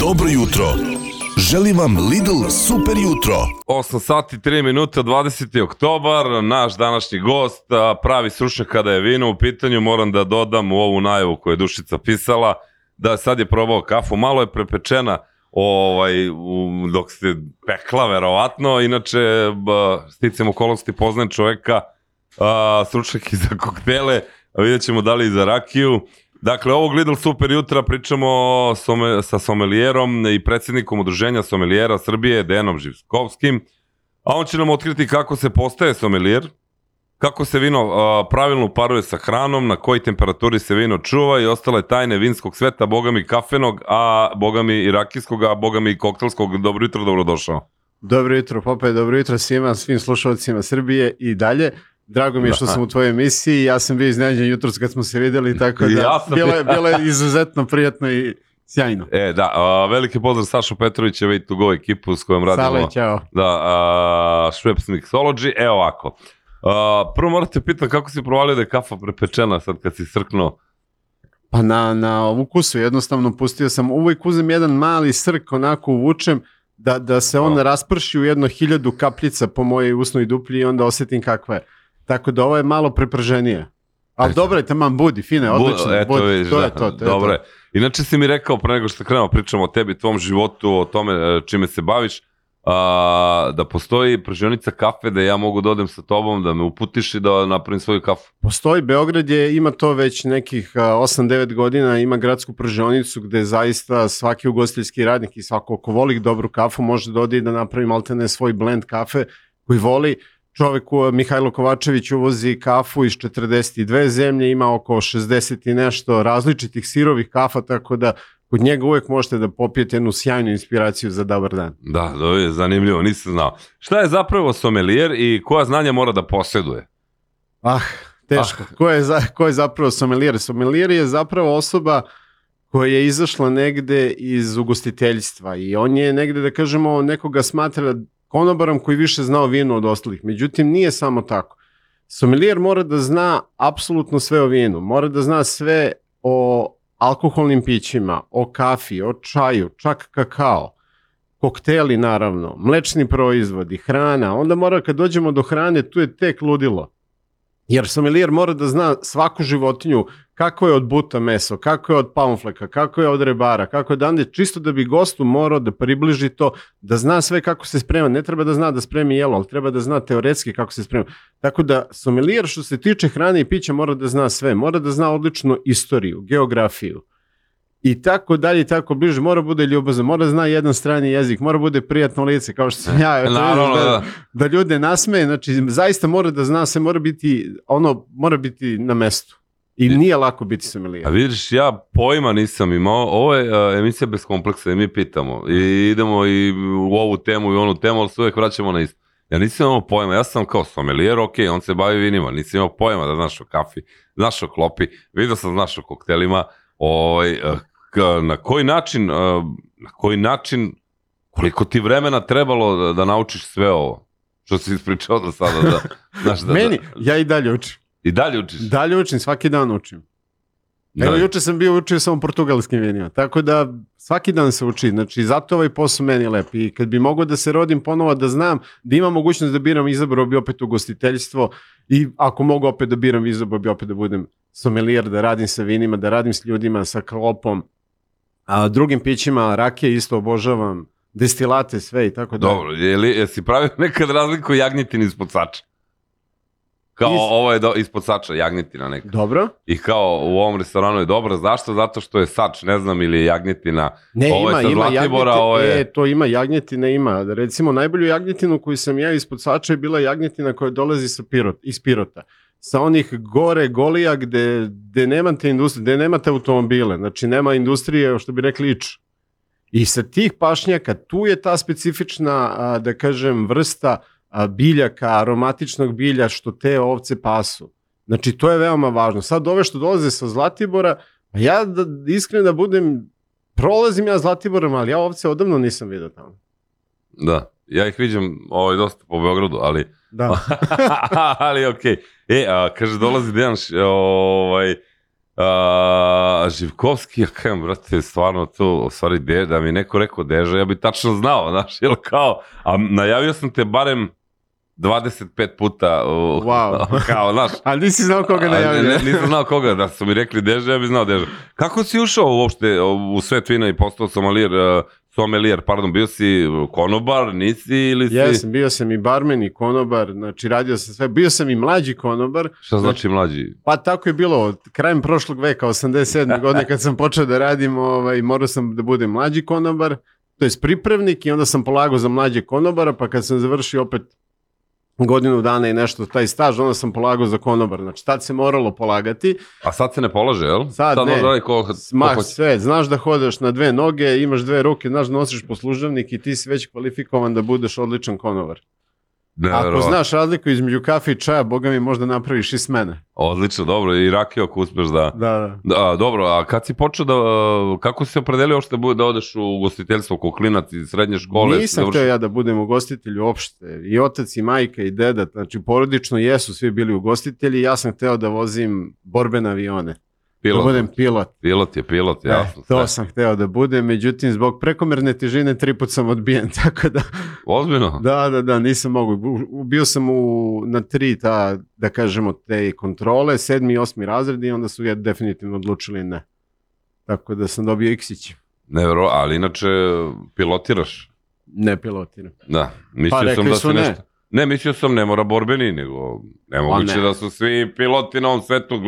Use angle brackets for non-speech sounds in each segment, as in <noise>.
Dobro jutro. Želim vam Lidl super jutro. 8 sati 3 minuta, 20. oktobar, naš današnji gost, pravi stručnjak kada je vino u pitanju, moram da dodam u ovu najavu koju je Dušica pisala, da sad je probao kafu, malo je prepečena ovaj, dok se pekla verovatno, inače sticam okolnosti poznajem čoveka, a, stručnjak i za koktele, vidjet ćemo da li i za rakiju. Dakle, ovog Lidl Super jutra pričamo some, sa somelijerom i predsjednikom udruženja somelijera Srbije, Dejanom Živskovskim, a on će nam otkriti kako se postaje somelijer, kako se vino a, pravilno uparuje sa hranom, na kojoj temperaturi se vino čuva i ostale tajne vinskog sveta, bogami kafenog, a bogami i rakijskog, a bogami i koktelskog. Dobro jutro, dobrodošao. Dobro jutro, Popaj, dobro jutro svima, svim slušalcima Srbije i dalje. Drago mi je što Da. sam u tvojoj emisiji, ja sam bio iznenađen jutros kad smo se videli, tako da Ja sam bilo, je, bilo je izuzetno prijatno i sjajno. E, da, a, veliki pozdrav Sašo Petrović, Way to go ekipu s kojom radimo. Sale, ćao. Da, a, Schweppes Mixology, evo ovako. A, prvo morate pitan kako si provalio da je kafa prepečena sad kad si srknuo. Pa na, na ukusu jednostavno pustio sam, uvijek uzem jedan mali srk, onako uvučem, da, da se on O. rasprši u jedno hiljadu kapljica po mojoj usnoj duplji i onda osetim kakva je. Tako da ovo je malo preprženije. Ali Eto. dobro je, taman budi, fine, odlično. Eto, budi. vidiš, to da, je to, to je dobro to. je. Inače si mi rekao pre nego što krenemo pričamo o tebi, tvom životu, o tome e, čime se baviš, a, da postoji pržionica kafe da ja mogu da odem sa tobom, da me uputiš i da napravim svoju kafu. Postoji, Beograd je, ima to već nekih a, 8-9 godina, ima gradsku pržonicu gde zaista svaki ugostiteljski radnik i svako ko voli dobru kafu može da ode i da napravi maltene svoj blend kafe koji voli. Čovek Mihajlo Kovačević uvozi kafu iz 42 zemlje, ima oko 60 i nešto različitih sirovih kafa, tako da kod njega uvek možete da popijete jednu sjajnu inspiraciju za dobar dan. Da, to je zanimljivo, nisam znao. Šta je zapravo somelijer i koja znanja mora da posjeduje? Ah, teško. Ko, je za, ko je zapravo sommelier? Sommelier je zapravo osoba koja je izašla negde iz ugostiteljstva i on je negde, da kažemo, nekoga smatra konobarom koji više zna o vinu od ostalih. Međutim, nije samo tako. Sommelier mora da zna apsolutno sve o vinu, mora da zna sve o alkoholnim pićima, o kafi, o čaju, čak kakao, kokteli naravno, mlečni proizvodi, hrana, onda mora kad dođemo do hrane, tu je tek ludilo. Jer sommelier mora da zna svaku životinju kako je od buta meso, kako je od paunfleka, kako je od rebara, kako je dande, čisto da bi gostu morao da približi to, da zna sve kako se sprema. Ne treba da zna da spremi jelo, ali treba da zna teoretski kako se sprema. Tako da sommelier što se tiče hrane i pića mora da zna sve. Mora da zna odlično istoriju, geografiju, i tako dalje i tako bliže, mora bude ljubazan, mora zna jedan strani jezik, mora bude prijatno lice, kao što sam ja, <laughs> Naravno, da, da. da ljude nasmeje, znači zaista mora da zna se, mora biti, ono, mora biti na mestu. I nije lako biti A sommelier. vidiš, ja pojma nisam imao, ovo je a, emisija bez kompleksa i mi pitamo i idemo i u ovu temu i onu temu, ali se uvek vraćamo na isto. Ja nisam imao pojma, ja sam kao somelijer, ok, on se bavi vinima, nisam imao pojma da znaš o kafi, znaš o klopi, vidio sam znaš o koktelima, ovaj, k- na koji način, eh, na koji način, koliko ti vremena trebalo da, da naučiš sve ovo? Što si ispričao do sada, da, znaš, da, Meni, da, ja i dalje učim. I dalje učiš. Dalje učim, svaki dan učim. Evo, Da. juče sam bio učio samo portugalskim vinima, tako da svaki dan se uči, znači zato ovaj posao meni je lep i kad bi mogao da se rodim ponovo da znam da imam mogućnost da biram, izabrao bi opet ugostiteljstvo i ako mogu opet da biram, izabrao bi opet da budem sommelier, da radim sa vinima, da radim s ljudima, sa klopom, a drugim pićima, rakije isto obožavam, destilate, sve i tako da. Dobro, je li, jesi pravio nekad razliku jagnjetin ispod sača? Kao Is- ovo je do, ispod sača, jagnjetina neka. Dobro? I kao u ovom restoranu je dobro, zašto? Zato što je sač, ne znam, ili je jagnjetina. Ne, Ovo je ima, sa ima Zlatibora, jagnjeti- ovo je- E, to ima, jagnjetina ima. Recimo, najbolju jagnjetinu koju sam ja ispod sača je bila jagnjetina koja dolazi sa Pirot, iz Pirota. Sa onih gore golija gde, gde nemate industrije, gde nemate automobile, znači nema industrije, što bi rekli ič. I sa tih pašnjaka, tu je ta specifična, da kažem, vrsta a, biljaka, aromatičnog bilja što te ovce pasu. Znači, to je veoma važno. Sad ove što dolaze sa Zlatibora, pa ja da, iskreno da budem, prolazim ja Zlatiborom, ali ja ovce odavno nisam vidio tamo. Da, ja ih viđam ovaj, dosta po Beogradu, ali, Da. <laughs> ali okej. E, a, kaže, dolazi Dejan, ovaj, A, Živkovski, ja kajem, brate, stvarno to, u stvari, de, da mi neko rekao Deža, ja bi tačno znao, znaš, jel kao, a najavio sam te barem 25 puta, u, Wow. <laughs> kao, znaš, <laughs> A nisi znao koga a, ne, nisam znao koga, da su mi rekli Deža, ja bi znao Deža. Kako si ušao uopšte u svet vina i postao somalijer, uh, somelijer, pardon, bio si konobar, nisi ili si... Jesam, bio sam i barmen i konobar, znači radio sam sve. Bio sam i mlađi konobar, Šta znači mlađi? pa tako je bilo. Od krajem prošlog veka, 87. <laughs> godine, kad sam počeo da radim, ovaj, morao sam da budem mlađi konobar, to jest pripravnik i onda sam polagao za mlađe konobara, pa kad sam završio opet godinu dana i nešto taj staž, onda sam polagao za konobar. Znači, tad se moralo polagati. A sad se ne polaže, jel? Sad ne. može onaj ko, ko Smah hoće. sve, znaš da hodaš na dve noge, imaš dve ruke, znaš da nosiš poslužavnik i ti si već kvalifikovan da budeš odličan konobar. Ako znaš razliku između kafe i čaja, boga mi možda napraviš i smene. Odlično, dobro, i rakiju ako uspeš da... Da, da. Da, dobro, a kad si počeo da, kako si se opredelio uopšte bu- da odeš u ugostiteljstvo kao klinac iz srednje škole? Nisam završi- hteo ja da budem ugostitelj uopšte. I otac i majka i deda, znači porodično jesu svi bili ugostitelji, ja sam hteo da vozim borbene avione. Pilot, Da budem pilot. pilot je pilot, E, jasno. to sve. sam hteo da budem, međutim zbog prekomerne težine tri put sam odbijen, <laughs> tako da Ozbiljno? Da, da, da, nisam mogu. Bio sam u, na tri ta, da kažemo, te kontrole, sedmi i osmi razred i onda su je definitivno odlučili ne. Tako da sam dobio iksić. Nevero, ali inače pilotiraš. Ne pilotiram. Da, mislio Pa, sam da su ne. nešto... Ne, mislio sam ne mora borbeni, nego nemoguće ne. da su svi piloti na ovom svetu.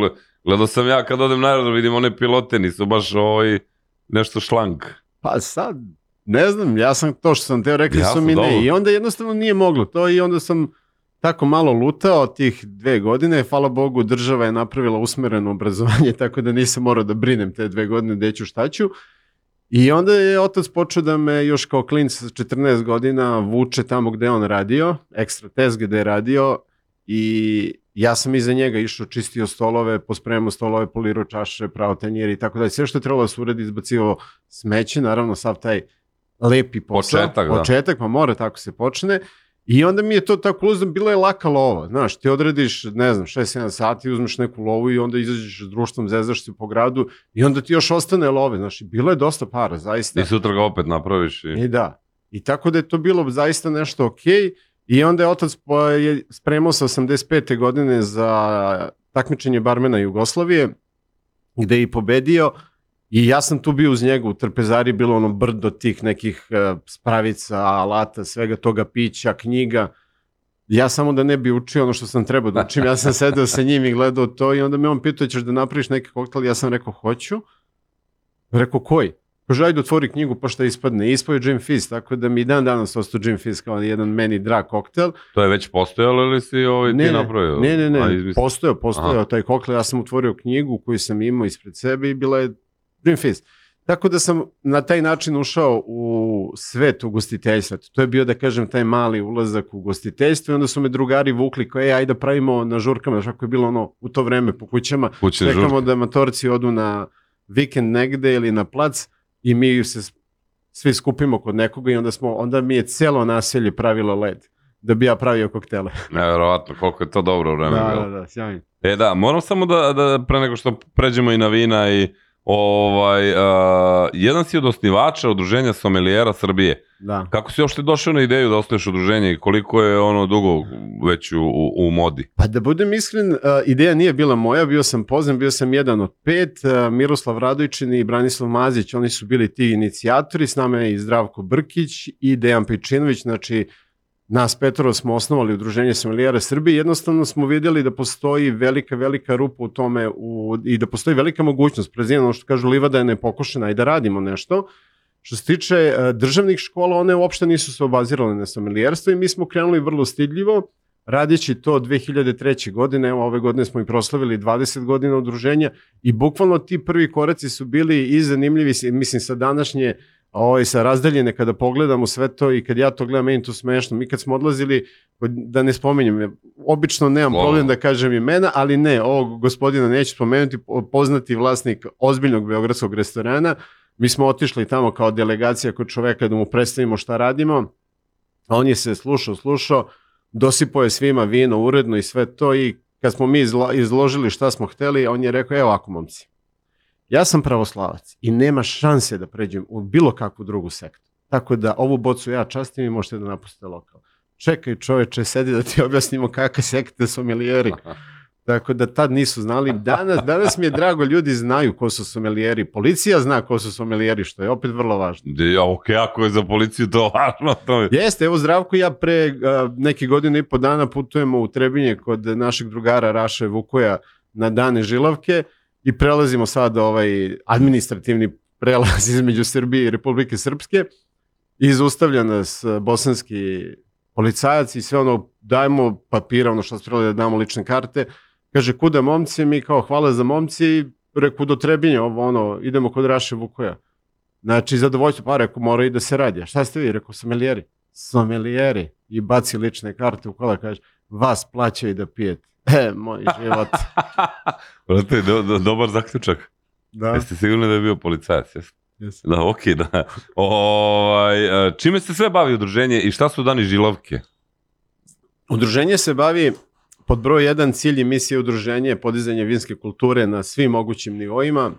Gle- Gledao sam ja kad odem na aerodrom, vidim one pilote, nisu baš ovaj nešto šlang. Pa sad, ne znam, ja sam to što sam teo, rekli su mi dobro. ne. I onda jednostavno nije moglo to i onda sam tako malo lutao tih dve godine. Hvala Bogu, država je napravila usmereno obrazovanje, <laughs> tako da nisam morao da brinem te dve godine gde ću šta ću. I onda je otac počeo da me još kao klinac sa 14 godina vuče tamo gde on radio, ekstra test gde je radio i ja sam iza njega išao, čistio stolove, pospremao stolove, polirao čaše, pravo tanjiri i tako dalje. Sve što je trebalo da se uredi, izbacio smeće, naravno sav taj lepi posao. Početak, da. Početak, pa mora tako se počne. I onda mi je to tako uzem, bila je laka lova, znaš, ti odrediš, ne znam, 6-7 sati, uzmeš neku lovu i onda izađeš s društvom, zezaš se po gradu i onda ti još ostane love, znaš, i bilo je dosta para, zaista. I sutra ga opet napraviš. I... I da. I tako da je to bilo zaista nešto okej. I onda je otac je spremao sa 85. godine za takmičenje barmena Jugoslavije, gde je i pobedio. I ja sam tu bio uz njega u trpezari, bilo ono brdo tih nekih eh, spravica, alata, svega toga pića, knjiga. Ja samo da ne bi učio ono što sam trebao da učim, ja sam sedeo sa njim i gledao to i onda me on pitao, ćeš da napraviš neki koktel? Ja sam rekao, hoću. Rekao, koji? Kaže, ajde otvori knjigu pa šta ispadne. Ispao je Jim Fizz, tako da mi dan danas ostao Jim Fizz kao jedan meni drag koktel. To je već postojalo ili si ovaj, ti napravio? Ne, ne, ne, izmisli- postojao, postojao Aha. taj koktel, ja sam otvorio knjigu koju sam imao ispred sebe i bila je Dream Fizz. Tako da sam na taj način ušao u svet ugostiteljstva. To je bio, da kažem, taj mali ulazak u ugostiteljstvo i onda su me drugari vukli kao, ej, ajde pravimo na žurkama, kako je bilo ono u to vreme po kućama, Kućne čekamo žurke. da matorci odu na vikend negde ili na plac i mi se svi skupimo kod nekoga i onda smo, onda mi je celo naselje pravilo led da bi ja pravio koktele. <laughs> Neverovatno, koliko je to dobro vreme Da, bilo. da, da, sjajno. E da, moram samo da, da pre nego što pređemo i na vina i ovaj, uh, jedan si od osnivača udruženja sommelijera Srbije. Da. Kako si uopšte došao na ideju da osnuješ udruženje i koliko je ono dugo već u, u, u modi? Pa da budem iskren, uh, ideja nije bila moja, bio sam poznan, bio sam jedan od pet, uh, Miroslav Radojčin i Branislav Mazić, oni su bili ti inicijatori, s nama je i Zdravko Brkić i Dejan Pejčinović, znači nas petoro smo osnovali udruženje sommelijera Srbije, jednostavno smo vidjeli da postoji velika, velika rupa u tome u, i da postoji velika mogućnost, prezident, ono što kažu livada je nepokošena i da radimo nešto. Što se tiče uh, državnih škola, one uopšte nisu se obazirale na sommelijerstvo i mi smo krenuli vrlo stidljivo, radeći to 2003. godine, evo ove godine smo i proslavili 20 godina udruženja i bukvalno ti prvi koraci su bili i zanimljivi, mislim sa današnje ovaj, sa razdaljene kada pogledamo sve to i kad ja to gledam, meni to smešno. Mi kad smo odlazili, da ne spominjem, obično nemam Slobodno. problem da kažem imena, ali ne, ovog gospodina neću spomenuti, po- poznati vlasnik ozbiljnog beogradskog restorana, mi smo otišli tamo kao delegacija kod čoveka da mu predstavimo šta radimo, a on je se slušao, slušao, dosipao je svima vino uredno i sve to i kad smo mi izložili šta smo hteli, on je rekao, evo ovako momci, Ja sam pravoslavac i nema šanse da pređem u bilo kakvu drugu sektu. Tako da ovu bocu ja častim i možete da napustite lokal. Čekaj čoveče, sedi da ti <laughs> objasnimo kakve sekte su milijeri. Tako da tad nisu znali. Danas, danas mi je drago, ljudi znaju ko su sommelijeri. Policija zna ko su sommelijeri, što je opet vrlo važno. Ja, ok, ako je za policiju to važno, to je... Jeste, evo Zdravko ja pre neke godine i po dana putujemo u Trebinje kod našeg drugara Raše Vukoja na dane Žilavke i prelazimo sad ovaj administrativni prelaz <laughs> između Srbije i Republike Srpske i zaustavlja nas bosanski policajac i sve ono, dajemo papira, ono što smo trebali da damo lične karte, kaže kuda momci, mi kao hvala za momci, reku do Trebinja, ovo ono, idemo kod Raše Vukoja. Znači, zadovoljstvo, pa rekao, mora i da se radi. A šta ste vi? Rekao, sommelijeri. Sommelijeri. I baci lične karte u kola, kaže, vas plaćaju da pijete. E, <laughs> moj život. <laughs> Brate, do, do, dobar zaključak. Da, Jeste sigurni da je bio policajac, jeste? jesam. Da, ok, da. Ovaj, e, čime se sve bavi udruženje i šta su dani žilovke? Udruženje se bavi pod broj jedan cilj i misija udruženja je podizanje vinske kulture na svim mogućim nivoima.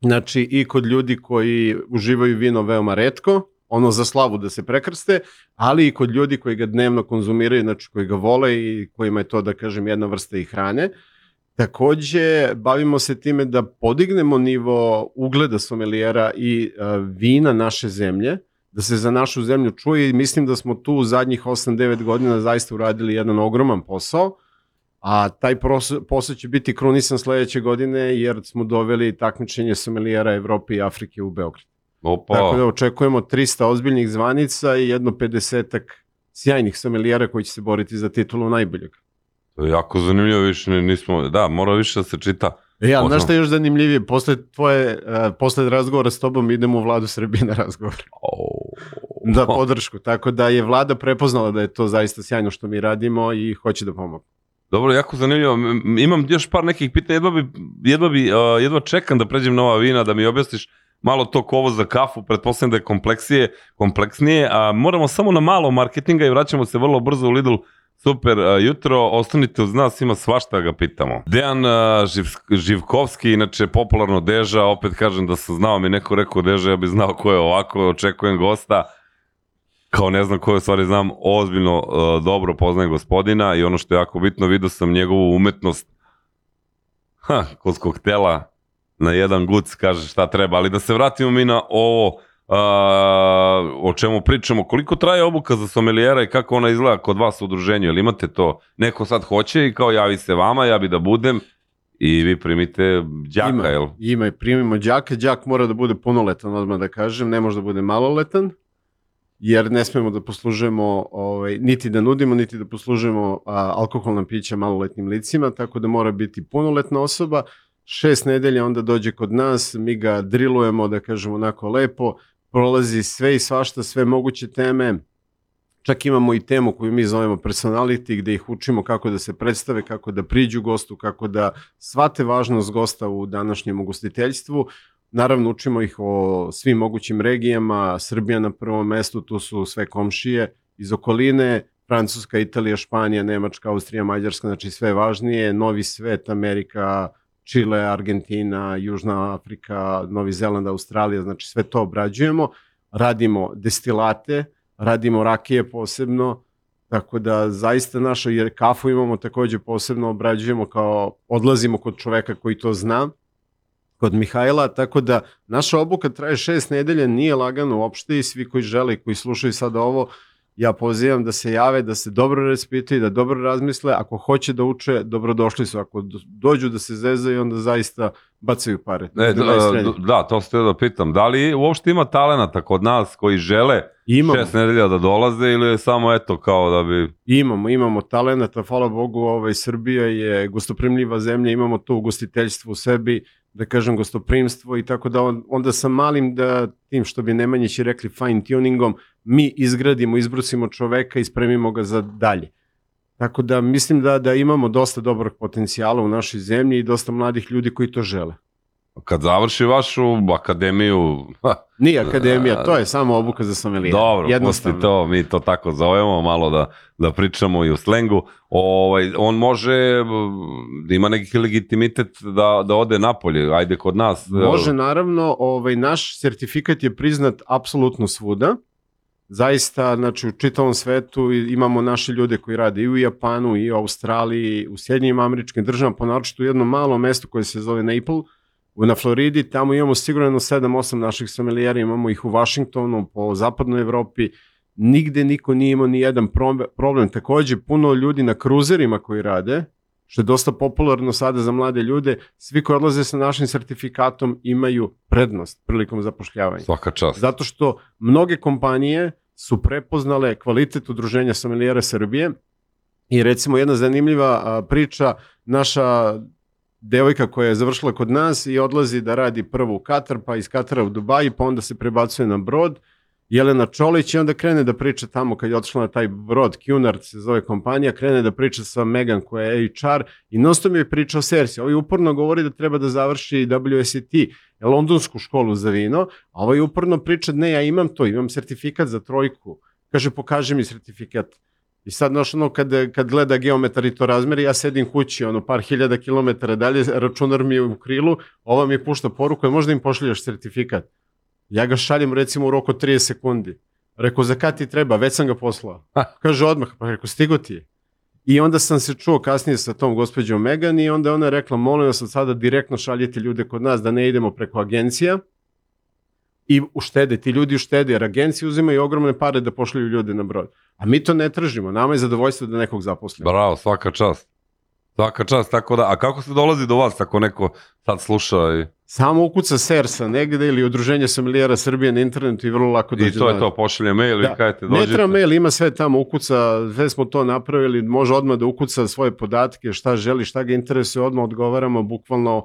Znači i kod ljudi koji uživaju vino veoma redko, ono za slavu da se prekrste, ali i kod ljudi koji ga dnevno konzumiraju, znači koji ga vole i kojima je to, da kažem, jedna vrsta i hrane. Takođe, bavimo se time da podignemo nivo ugleda somelijera i uh, vina naše zemlje, da se za našu zemlju čuje i mislim da smo tu u zadnjih 8-9 godina zaista uradili jedan ogroman posao, a taj posao će biti krunisan sledeće godine jer smo doveli takmičenje sommelijera Evrope i Afrike u Beograd. Opa, Tako da očekujemo 300 ozbiljnih zvanica i jedno 50 sjajnih sommelijera koji će se boriti za titulu najboljeg. to je jako zanimljivo, više ni- nismo, da, mora više da se čita. E, ja, znaš šta je još zanimljivije? Posle tvoje, uh, posle razgovora s tobom idemo u vladu Srbije na razgovor. Oh. Da, podršku. Tako da je vlada prepoznala da je to zaista sjajno što mi radimo i hoće da pomogu. Dobro, jako zanimljivo. Imam još par nekih pitanja, jedva, bi, jedva, bi, uh, jedva čekam da pređem na ova vina, da mi objasniš malo to kovo za kafu, pretpostavljam da je kompleksije, kompleksnije, a moramo samo na malo marketinga i vraćamo se vrlo brzo u Lidl. Super jutro, ostanite uz nas, ima svašta da ga pitamo. Dejan Živ, Živkovski, inače popularno Deža, opet kažem da sam znao mi neko rekao Deža, ja bih znao ko je ovako, očekujem gosta. Kao ne znam koje stvari znam, ozbiljno uh, dobro poznajem gospodina i ono što je jako bitno, vidio sam njegovu umetnost ha, kod koktela na jedan guc, kaže šta treba, ali da se vratimo mi na ovo uh, o čemu pričamo, koliko traje obuka za sommelijera i kako ona izgleda kod vas u udruženju, jel imate to, neko sad hoće i kao javi se vama, ja bi da budem i vi primite đaka, ima, jel? Ima i primimo đaka. Đak mora da bude punoletan, odmah da kažem, ne može da bude maloletan, jer ne smemo da poslužujemo, ovaj, niti da nudimo, niti da poslužujemo a, alkoholna pića maloletnim licima, tako da mora biti punoletna osoba. Šest nedelja onda dođe kod nas, mi ga drilujemo, da kažemo onako lepo, prolazi sve i svašta, sve moguće teme, Čak imamo i temu koju mi zovemo personality, gde ih učimo kako da se predstave, kako da priđu gostu, kako da shvate važnost gosta u današnjem ugostiteljstvu. Naravno, učimo ih o svim mogućim regijama, Srbija na prvom mestu, tu su sve komšije iz okoline, Francuska, Italija, Španija, Nemačka, Austrija, Mađarska, znači sve važnije, Novi svet, Amerika, Čile, Argentina, Južna Afrika, Novi Zeland, Australija, znači sve to obrađujemo. Radimo destilate, radimo rakije posebno, tako da zaista naša, jer kafu imamo takođe posebno, obrađujemo kao, odlazimo kod čoveka koji to zna, kod Mihajla, tako da naša obuka traje šest nedelja, nije lagano uopšte i svi koji žele i koji slušaju sada ovo, ja pozivam da se jave, da se dobro raspitaju, da dobro razmisle, ako hoće da uče, dobrodošli su, ako do- dođu da se zezaju, onda zaista bacaju pare. E, Da da, najsrednje. da, to ste da pitam. Da li uopšte ima talenata kod nas koji žele Imamo. šest nedelja da dolaze ili je samo eto kao da bi... Imamo, imamo talenata, hvala Bogu, ovaj, Srbija je gostoprimljiva zemlja, imamo to ugostiteljstvo u sebi, da kažem gostoprimstvo i tako da on, onda sa malim da tim što bi Nemanjići rekli fine tuningom, mi izgradimo, izbrusimo čoveka i spremimo ga za dalje. Tako da mislim da da imamo dosta dobrog potencijala u našoj zemlji i dosta mladih ljudi koji to žele. Kad završi vašu akademiju, Nije akademija, to je samo obuka za sommeliera. dobro, pusti to, mi to tako zovemo, malo da, da pričamo i u slengu. Ovaj, on može, da ima neki legitimitet da, da ode napolje, ajde kod nas. Može, naravno, ovaj, naš sertifikat je priznat apsolutno svuda. Zaista, znači, u čitavom svetu imamo naše ljude koji rade i u Japanu, i u Australiji, u Sjedinjim američkim državama, ponaočito u jednom malom mestu koje se zove Naples, na Floridi, tamo imamo sigurno 7-8 naših sommelijera, imamo ih u Washingtonu, po zapadnoj Evropi, nigde niko nije imao ni jedan problem. Takođe, puno ljudi na kruzerima koji rade, što je dosta popularno sada za mlade ljude, svi koji odlaze sa našim sertifikatom imaju prednost prilikom zapošljavanja. Svaka čast. Zato što mnoge kompanije su prepoznale kvalitet udruženja sommelijera Srbije i recimo jedna zanimljiva priča, naša devojka koja je završila kod nas i odlazi da radi prvo u Katar, pa iz Katara u Dubai, pa onda se prebacuje na brod, Jelena Čolić i onda krene da priča tamo kad je otišla na taj brod, Cunard se zove kompanija, krene da priča sa Megan koja je HR i non stop mi je pričao o Sersi. Ovaj uporno govori da treba da završi WSET, londonsku školu za vino, a ovaj uporno priča, ne, ja imam to, imam sertifikat za trojku. Kaže, pokaži mi sertifikat. I sad, znaš, ono, kad, kad gleda geometar i to razmeri, ja sedim kući, ono, par hiljada kilometara dalje, računar mi je u krilu, ova mi pušta poruku, "E, možda im pošaljaš sertifikat. Ja ga šaljem, recimo, u roku od 30 sekundi. Rekao, za kad ti treba? Već sam ga poslao. Kaže, odmah. Pa rekao, stigo ti je. I onda sam se čuo kasnije sa tom gospođom Megan i onda je ona rekla, molim vas od sada direktno šaljite ljude kod nas, da ne idemo preko agencija i uštede, ti ljudi uštede, jer agencije uzimaju ogromne pare da pošalju ljude na brod. A mi to ne tražimo, nama je zadovoljstvo da nekog zaposlimo. Bravo, svaka čast. Svaka čast, tako da, a kako se dolazi do vas ako neko sad sluša i, Samo ukuca Sersa negde ili udruženje sommelijera Srbije na internetu i vrlo lako dođe i to je to, pošalje mail, Da. vi kažete Ne dođete. treba mail, ima sve tamo, ukuca, sve smo to napravili, može odmah da ukuca svoje podatke, šta želi, šta ga interesuje, odmah odgovaramo, bukvalno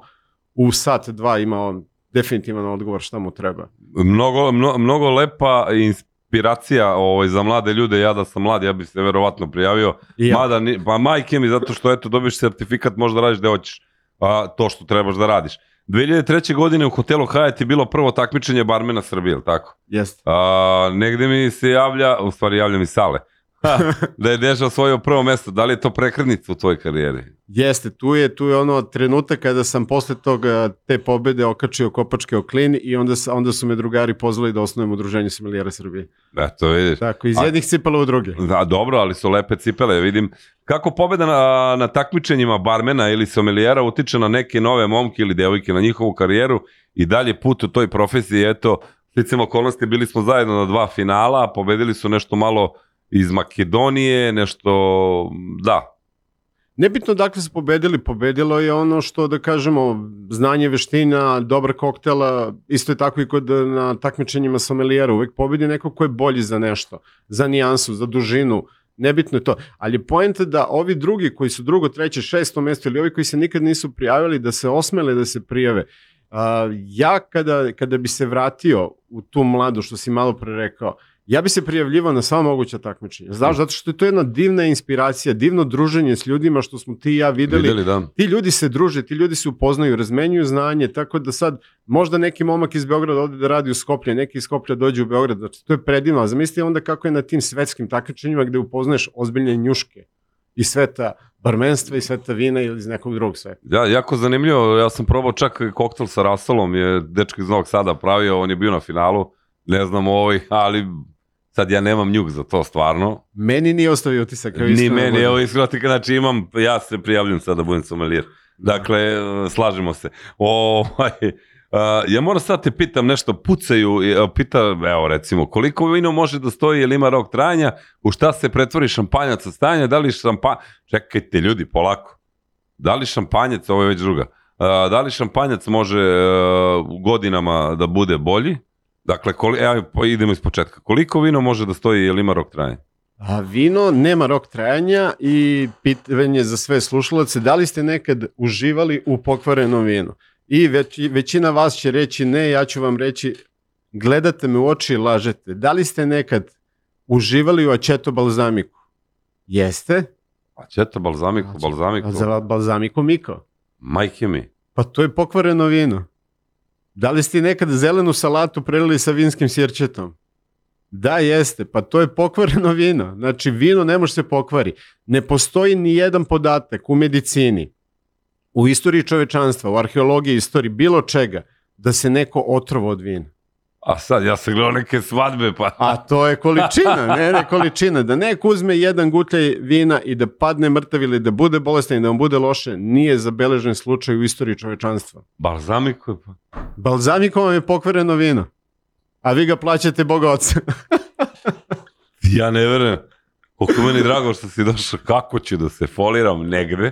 u sat, dva ima on definitivan odgovor šta mu treba. Mnogo, mno, mnogo lepa inspiracija ovaj, za mlade ljude, ja da sam mlad, ja bih se verovatno prijavio. I ja. Mada, pa majke mi, zato što eto, dobiš sertifikat, možda radiš gde hoćeš. A, to što trebaš da radiš. 2003. godine u hotelu Hyatt je bilo prvo takmičenje barmena Srbije, jel tako? Jeste. A, negde mi se javlja, u stvari javlja mi Sale, <laughs> da je Deža osvojio prvo mesto. Da li je to prekrednica u tvojoj karijeri? Jeste, tu je, tu je ono trenutak kada sam posle toga te pobede okačio kopačke o klin i onda, onda su me drugari pozvali da osnovim udruženje sommelijera Srbije. Eto, vidiš. Tako, iz A- jednih cipala u druge. Da, dobro, ali su lepe cipele. Vidim kako pobeda na, na takmičenjima barmena ili sommelijera utiče na neke nove momke ili devojke, na njihovu karijeru i dalje put u toj profesiji. Eto, slicam okolnosti, bili smo zajedno na dva finala, pobedili su nešto malo iz Makedonije, nešto, da, Nebitno dakle su pobedili, pobedilo je ono što da kažemo znanje, veština, dobar koktela, isto je tako i kod na takmičenjima sommelijera, uvek pobedi neko ko je bolji za nešto, za nijansu, za dužinu, nebitno je to. Ali poenta da ovi drugi koji su drugo, treće, šesto mesto ili ovi koji se nikad nisu prijavili da se osmele da se prijave. Uh, ja kada, kada bi se vratio u tu mladu što si malo pre rekao, ja bi se prijavljivao na sva moguća takmičenja. Znaš, zato što je to jedna divna inspiracija, divno druženje s ljudima što smo ti i ja videli. videli, da. Ti ljudi se druže, ti ljudi se upoznaju, razmenjuju znanje, tako da sad možda neki momak iz Beograda ode da radi u Skoplje, neki iz Skoplja dođe u Beograd, znači to je predivno. A Zamisli onda kako je na tim svetskim takmičenjima gde upoznaješ ozbiljne njuške iz sveta barmenstva i sveta vina ili iz nekog drugog sveta. Ja, jako zanimljivo, ja sam probao čak i koktel sa Rasolom, je dečko iz Novog Sada pravio, on je bio na finalu, ne znam ovaj, ali sad ja nemam njuk za to stvarno. Meni nije ostavio utisak. evo Ni meni, evo iskreno ti znači imam, ja se prijavljam sad da budem sommelier. Dakle, e, slažemo se. Ovaj, ja moram sad te pitam nešto, pucaju, e, pita, evo recimo, koliko vino može da stoji, jel ima rok trajanja, u šta se pretvori šampanjac od stajanja, da li šampanjac, čekajte ljudi, polako, da li šampanjac, ovo je već druga, da li šampanjac može e, godinama da bude bolji, dakle, koli, evo, pa idemo iz početka, koliko vino može da stoji, jel ima rok trajanja? A vino nema rok trajanja i pitanje za sve slušalace, da li ste nekad uživali u pokvarenom vinu? I već, većina vas će reći ne, ja ću vam reći gledate me u oči i lažete. Da li ste nekad uživali u aceto balzamiku? Jeste? A četo, balzamiku, balzamiku, A za balzamiku miko? majke mi. Pa to je pokvareno vino. Da li ste nekad zelenu salatu prelili sa vinskim sirćetom? Da, jeste. Pa to je pokvareno <laughs> vino. Znači, vino ne može se pokvari. Ne postoji ni jedan podatak u medicini, u istoriji čovečanstva, u arheologiji, istoriji, bilo čega, da se neko otrovo od vina. A sad, ja sam gledao neke svadbe, pa... A to je količina, ne, ne količina. Da neko uzme jedan gutljaj vina i da padne mrtav ili da bude bolestan i da mu bude loše, nije zabeležen slučaj u istoriji čovečanstva. Balzamiko, pa... Balzamiko vam je pokvareno vino, a vi ga plaćate Boga oca. <laughs> Ja ne verujem. Koliko je meni drago što si došao, kako ću da se foliram negde.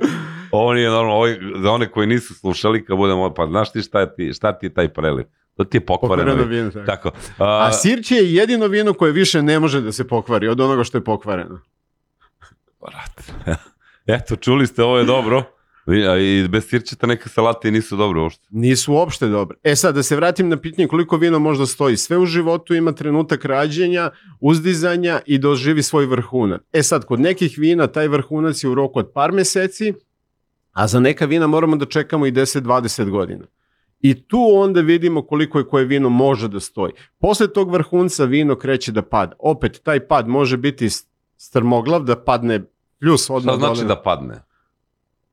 Ovo nije normalno, ovo je, za one koji nisu slušali, kad budemo, pa znaš ti šta, je ti, šta ti je taj preliv? To ti je pokvareno. Pokvareno vino. vino, tako. Tako. A A, sirće je jedino vino koje više ne može da se pokvari od onoga što je pokvareno. brate. <laughs> Eto, čuli ste, ovo je dobro. I bez sirćeta neke salate nisu dobro uopšte. Nisu uopšte dobre. E sad, da se vratim na pitanje koliko vino možda stoji. Sve u životu ima trenutak rađenja, uzdizanja i doživi svoj vrhunac. E sad, kod nekih vina taj vrhunac je u roku od par meseci, a za neka vina moramo da čekamo i 10-20 godina. I tu onda vidimo koliko je koje vino može da stoji. Posle tog vrhunca vino kreće da pada. Opet, taj pad može biti strmoglav, da padne plus odmah Šta znači dole. da padne?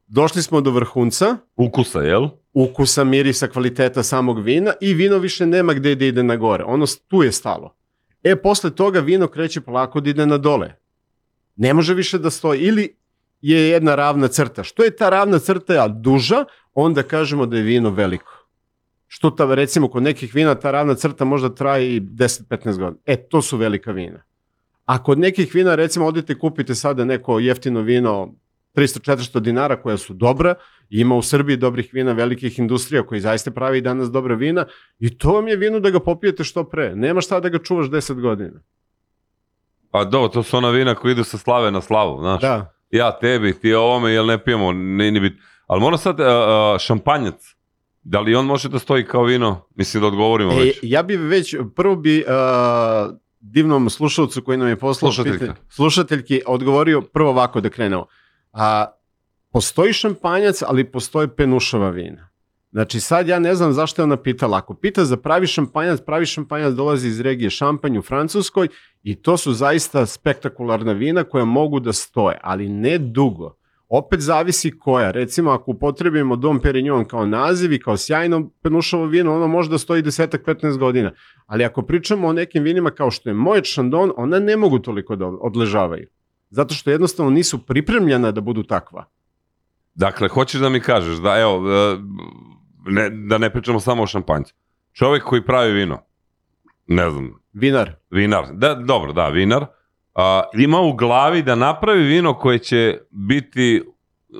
Došli smo do vrhunca, Ukusa, jel? ukusa, mirisa, kvaliteta samog vina i vino više nema gde da ide na gore. Ono tu je stalo. E, posle toga vino kreće polako da ide na dole. Ne može više da stoji. Ili je jedna ravna crta. Što je ta ravna crta duža, onda kažemo da je vino veliko. Što ta, recimo, kod nekih vina ta ravna crta možda traje i 10-15 godina. E, to su velika vina. A kod nekih vina, recimo, odete kupite sada neko jeftino vino 300-400 dinara koja su dobra, ima u Srbiji dobrih vina, velikih industrija koji zaista pravi danas dobra vina i to vam je vino da ga popijete što pre. Nema šta da ga čuvaš 10 godina. Pa do, to su ona vina koji idu sa slave na slavu, znaš. Da. Ja tebi, ti ovome, jel ne pijemo, ni, ni bit. Ali mora sad, uh, šampanjac, da li on može da stoji kao vino? Mislim da odgovorimo E, već. ja bi već, prvo bi uh, divnom slušalcu koji nam je poslao pitanje- slušateljki odgovorio prvo ovako da krenemo. A, postoji šampanjac, ali postoje penušava vina. Znači sad ja ne znam zašto je ona pitala. Ako pita za pravi šampanjac, pravi šampanjac dolazi iz regije Šampanj u Francuskoj i to su zaista spektakularna vina koja mogu da stoje, ali ne dugo. Opet zavisi koja. Recimo, ako upotrebimo Dom Perignon kao naziv i kao sjajno penušavo vino, ono može da stoji desetak, 15 godina. Ali ako pričamo o nekim vinima kao što je Moet Chandon, ona ne mogu toliko da odležavaju. Zato što jednostavno nisu pripremljena da budu takva. Dakle, hoćeš da mi kažeš da, evo, uh, ne, da ne pričamo samo o šampanjcu. Čovjek koji pravi vino, ne znam, Vinar. vinar, da, dobro, da, vinar, a, ima u glavi da napravi vino koje će biti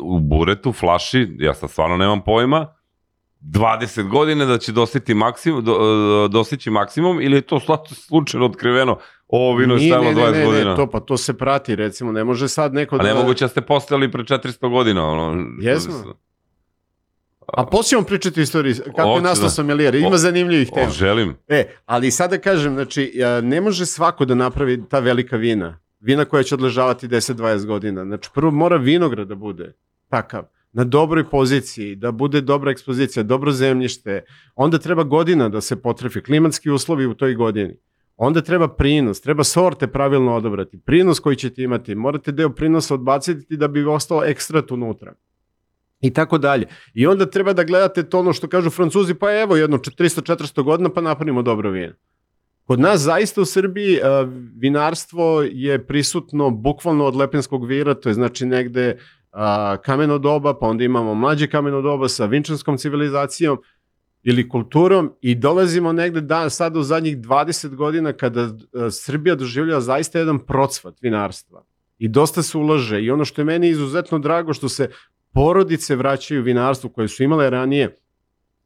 u buretu, flaši, ja sad stvarno nemam pojma, 20 godina da će dostići maksimum, do, e, dostići maksimum ili je to slučajno otkriveno ovo vino je stajalo ne, 20 ne, ne, godina? ne, to, pa to se prati, recimo, ne može sad neko A da... ne moguće da ste postali pre 400 godina. Ono, Jesmo. A poslije pričati istoriju, kako je nastao da. sommelier, ima O- zanimljivih tema. Želim. E, ali sada kažem, znači, ja, ne može svako da napravi ta velika vina. Vina koja će odležavati 10-20 godina. Znači, prvo mora vinograd da bude takav, na dobroj poziciji, da bude dobra ekspozicija, dobro zemljište. Onda treba godina da se potrefi, klimatski uslovi u toj godini. Onda treba prinos, treba sorte pravilno odabrati, prinos koji ćete imati, morate deo prinosa odbaciti da bi ostao ekstrat unutra. I tako dalje. I onda treba da gledate to ono što kažu francuzi, pa evo jedno 300-400 godina pa napravimo dobro vino. Kod nas zaista u Srbiji vinarstvo je prisutno bukvalno od Lepenskog vira, to je znači negde a, kameno doba, pa onda imamo mlađe kameno doba sa vinčanskom civilizacijom ili kulturom i dolazimo negde da, sada u zadnjih 20 godina kada a, Srbija doživljava zaista jedan procvat vinarstva. I dosta se ulaže i ono što je meni izuzetno drago što se porodice vraćaju vinarstvu koje su imale ranije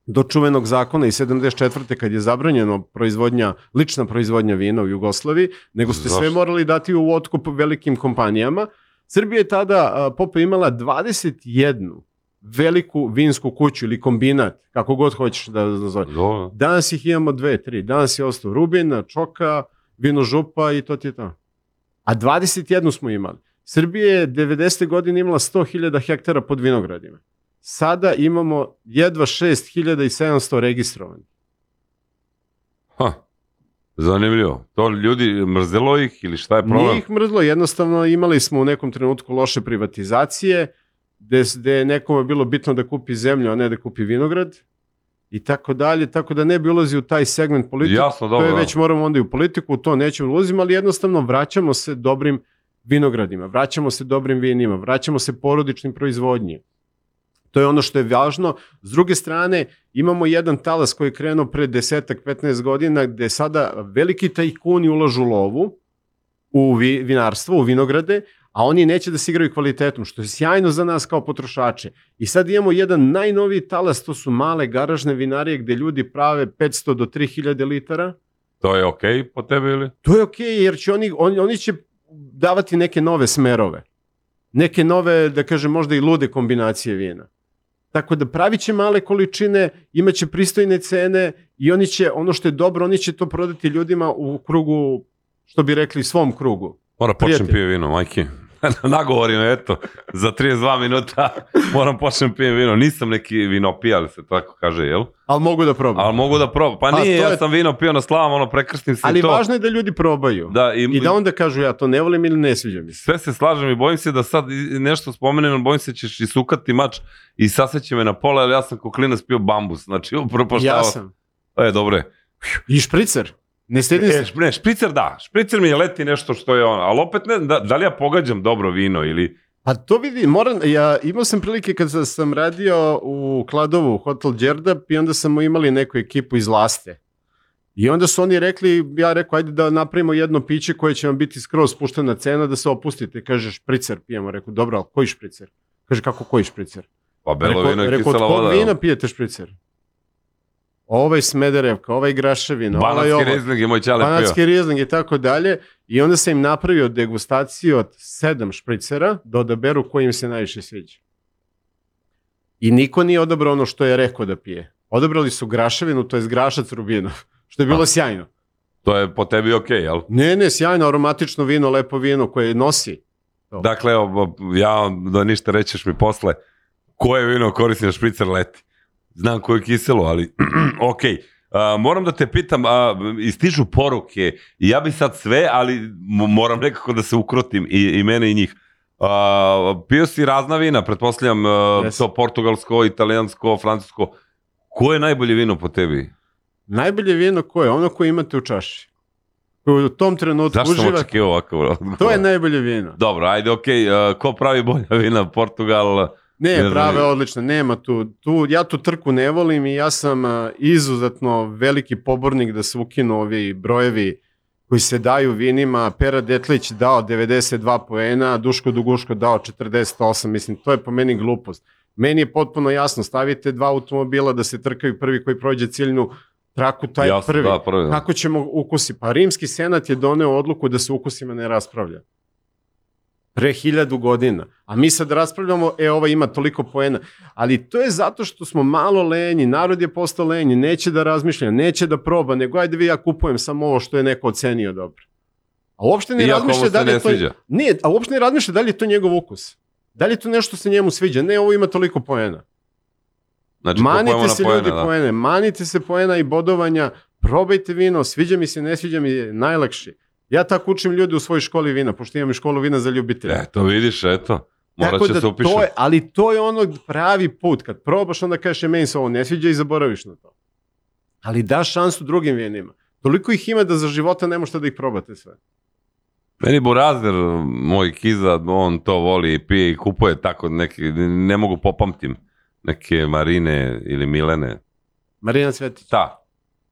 do čuvenog zakona iz 74. kad je zabranjeno proizvodnja, lična proizvodnja vina u Jugoslaviji, nego ste sve Zašto? morali dati u otkup velikim kompanijama. Srbija je tada, Popa, imala 21 veliku vinsku kuću ili kombinat, kako god hoćeš da nazove. Do, Danas ih imamo dve, tri. Danas je ostao Rubin, Čoka, Vino Župa i to ti je to. A 21 smo imali. Srbija je 90. godine imala 100.000 hektara pod vinogradima. Sada imamo jedva 6.700 registrovanih. Ha, zanimljivo. To ljudi mrzelo ih ili šta je problem? Nije ih mrzlo, jednostavno imali smo u nekom trenutku loše privatizacije, gde, gde je nekome bilo bitno da kupi zemlju, a ne da kupi vinograd i tako dalje, tako da ne bi ulazi u taj segment politike. Jasno, to dobro. je da. već moramo onda i u politiku, u to nećemo da ulazimo, ali jednostavno vraćamo se dobrim vinogradima, vraćamo se dobrim vinima, vraćamo se porodičnim proizvodnji. To je ono što je važno. S druge strane, imamo jedan talas koji je krenuo pre desetak, 15 godina, gde sada veliki tajkuni ulažu lovu u vi, vinarstvo, u vinograde, a oni neće da se igraju kvalitetom, što je sjajno za nas kao potrošače. I sad imamo jedan najnoviji talas, to su male garažne vinarije gde ljudi prave 500 do 3000 litara. To je okej po tebi ili? To je okej, jer će oni, oni, oni će davati neke nove smerove. Neke nove, da kažem, možda i lude kombinacije vina. Tako da pravit će male količine, imaće pristojne cene i oni će, ono što je dobro, oni će to prodati ljudima u krugu, što bi rekli, svom krugu. Moram počnem pije vino, majke. Me, eto, za 32 minuta moram počnem pijem vino. Nisam neki vinopija, ali se tako kaže, jel? Ali mogu da probam. Ali mogu da probam. Pa Pa, nije, to ja je- sam vino pio na slavom, ono, prekrstim se i Ali to. važno je da ljudi probaju. Da, i, I da onda kažu ja to ne volim ili ne sviđa mi se. sve se slažem i bojim se da sad nešto spomenem, bojim se ćeš isukati mač i saseće me na pola, ali ja sam ko klinac pio bambus. Znači, <laughs> upropaštao. Ja sam. E, dobro je. I špricer. Ne stedim E, se. šp- ne, špricer da. Špricer mi je leti nešto što je ono, ali opet ne, da, da li ja pogađam dobro vino ili... Pa to vidi, moram, ja imao sam prilike kad sam- radio u Kladovu, Hotel Đerdap i onda smo imali neku ekipu iz Laste. I onda su oni rekli, ja rekao, ajde da napravimo jedno piće koje će vam biti skroz spuštena cena da se opustite. Kaže, špricer pijemo. Rekao, dobro, ali koji špricer? Kaže, kako koji špricer? Pa belo rekao, vino rekao, kisela od kog voda. vina pijete špricer? Ovaj Smederevka, ovaj Graševina, ovaj Banatski ovo. rizling je moj čale. Banatski rizling i tako dalje. I onda sam im napravio degustaciju od sedam špricera da odaberu koji im se najviše sviđa. I niko nije odabrao ono što je rekao da pije. Odabrali su graševinu, to je grašac rubinov, što je bilo A. sjajno. To je po tebi okej, jel? Ne, ne, sjajno, aromatično vino, lepo vino koje nosi. Dakle, evo, ja, da ništa rećeš mi posle, koje vino koristim na špricer leti. Znam koju je kiselo, ali <clears throat> ok. A, moram da te pitam, a, istižu poruke, ja bi sad sve, ali mo- moram nekako da se ukrotim i, i mene i njih. A, pio si razna vina, pretpostavljam Jesam. to portugalsko, italijansko, francusko. Koje je najbolje vino po tebi? Najbolje vino koje? Ono koje imate u čaši. Koje u tom trenutku Zašto sam uživate. očekivao ovakav odgovor? To je najbolje vino. Dobro, ajde, ok. A, ko pravi bolja vina? Portugal, Ne, prave odlične, nema tu, tu, ja tu trku ne volim i ja sam izuzetno veliki pobornik da se ukinu ovi brojevi koji se daju vinima, Pera Detlić dao 92 poena, Duško Duguško dao 48, mislim, to je po meni glupost. Meni je potpuno jasno, stavite dva automobila da se trkaju prvi koji prođe ciljnu traku, taj Jasno, prvi. da, prvi, da. Kako ćemo ukusi? Pa rimski senat je doneo odluku da se ukusima ne raspravlja. Pre hiljadu godina. A mi sad raspravljamo, e, ova ima toliko poena. Ali to je zato što smo malo lenji, narod je postao lenji, neće da razmišlja, neće da proba, nego ajde vi ja kupujem samo ovo što je neko ocenio dobro. A uopšte ne Iako razmišlja da li ne je to... sviđa. Nije, a uopšte ne razmišlja da li je to njegov ukus. Da li je to nešto se njemu sviđa? Ne, ovo ima toliko poena. Znači, Manite se poene, ljudi da. poene, manite se poena i bodovanja, probajte vino, sviđa mi se, ne sviđa mi je najlakši. Ja tako učim ljude u svojoj školi vina, pošto imam i školu vina za ljubitelje. E, to vidiš, eto. Morat Tako će da se upišem. to je, ali to je ono pravi put. Kad probaš, onda kažeš, "E, meni se ovo ne sviđa i zaboraviš na to. Ali daš šansu drugim vinima. Toliko ih ima da za života ne možete da ih probate sve. Meni Burazer, moj kiza, on to voli i pije i kupuje tako neki, ne mogu popamtim, neke Marine ili Milene. Marina Cvetić. Ta,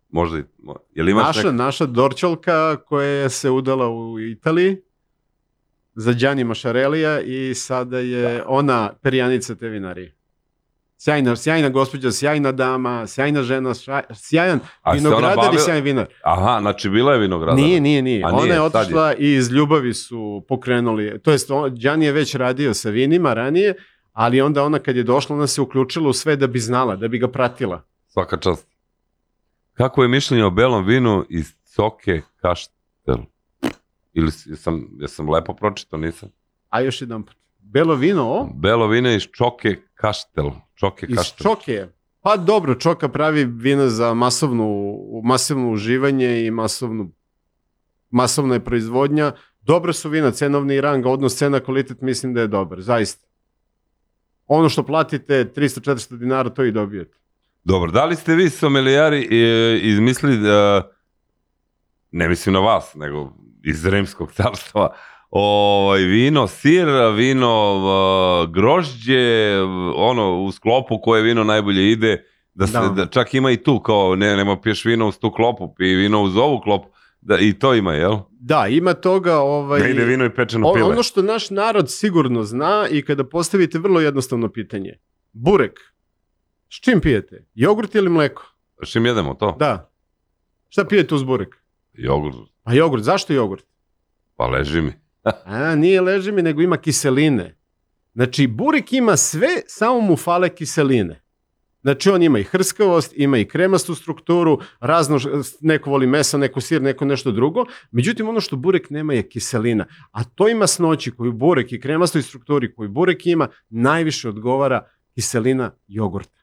možda, i- mo- jel imaš Naša, nek... naša Dorčolka koja je se udala u Italiji za Đani Mašarelija i sada je ona perjanica te vinarije. Sjajna, sjajna gospođa, sjajna dama, sjajna žena, ša- sjajan A vinogradar i bavila- sjajan vinar. Aha, znači bila je vinogradar. Nije, nije, nije. A Ona nije, je sad je. otišla i iz ljubavi su pokrenuli, to jest on- Đani je već radio sa vinima ranije, ali onda ona kad je došla, ona se uključila u sve da bi znala, da bi ga pratila. Svaka čast. Kako je mišljenje o belom vinu iz Coke Kaštel? Ili si- jesam, lepo pročitao, nisam? A još jedan put. Belo vino? Belo vino iz Čoke Kaštel. Čoke Iz Kaštel. Čoke. Pa dobro, Čoka pravi vina za masovnu, masovno uživanje i masovnu, masovna je proizvodnja. Dobra su vina, cenovni rang, odnos cena, kvalitet mislim da je dobar, zaista. Ono što platite 300-400 dinara, to i dobijete. Dobro, da li ste vi sommelijari e, izmislili, e, ne mislim na vas, nego iz Rimskog carstva, ovaj, vino sir, vino uh, grožđe, ono u sklopu koje vino najbolje ide, da se Da. da. čak ima i tu kao ne nema piješ vino uz tu klopu, pije vino uz ovu klopu, da i to ima, jel? Da, ima toga... Ovaj, Ne ide vino i pečeno pile. Ono što naš narod sigurno zna i kada postavite vrlo jednostavno pitanje. Burek, s čim pijete? Jogurt ili mleko? S čim jedemo to? Da. Šta pijete uz burek? Jogurt, Pa jogurt, zašto jogurt? pa leži mi. <laughs> A, nije leži mi, nego ima kiseline. Znači, burek ima sve, samo mu fale kiseline. Znači, on ima i hrskavost, ima i kremastu strukturu, razno, neko voli meso, neko sir, neko nešto drugo. Međutim, ono što burek nema je kiselina. A to ima snoći koju burek i kremastoj strukturi koju burek ima, najviše odgovara kiselina jogurta.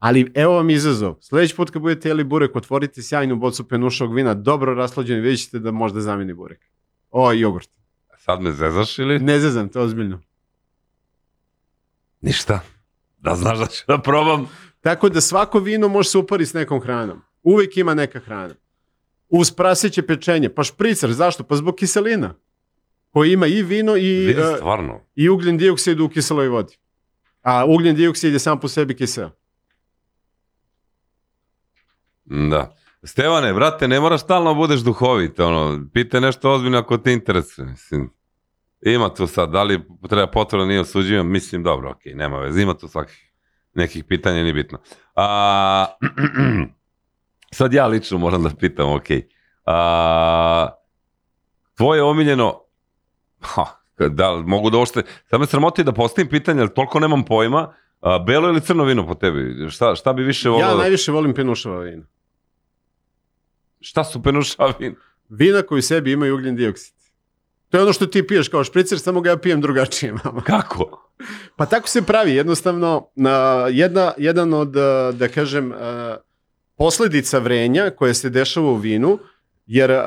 Ali evo vam izazov. Sljedeći put kad budete jeli burek, otvorite sjajnu bocu penušog vina, dobro raslađen i vidjet ćete da možda zameni burek. O, jogurt. Sad me zezaš ili? Ne zezam, to je ozbiljno. Ništa. Da znaš da ću da probam. Tako da svako vino može se upari s nekom hranom. Uvijek ima neka hrana. Uz praseće pečenje. Pa špricer, zašto? Pa zbog kiselina. Koji ima i vino i, Vidi, e, stvarno. i ugljen dioksid u kiseloj vodi. A ugljen dioksid je sam po sebi kiseo. Da. Stevane, brate, ne moraš stalno budeš duhovit, ono, pite nešto ozbiljno ako te interesuje, mislim. Ima tu sad, da li treba potvrda, nije osuđivan, mislim, dobro, okej, nema veze, ima tu svakih nekih pitanja, nije bitno. A, <clears throat> sad ja lično moram da pitam, okej. A, tvoje omiljeno, ha, da, li mogu da ošte, sad me sramoti da postavim pitanje, ali toliko nemam pojma, a, belo ili crno vino po tebi? Šta, šta bi više volao? Ja da- najviše volim penušava vina. Šta su penušava vina? Vina koji sebi imaju ugljen dioksid. To je ono što ti piješ kao špricer, samo ga ja pijem drugačije. mama. Kako? Pa tako se pravi, jednostavno, na, jedna, jedan od, eh, da kažem, eh, posledica vrenja koje se dešava u vinu, jer eh,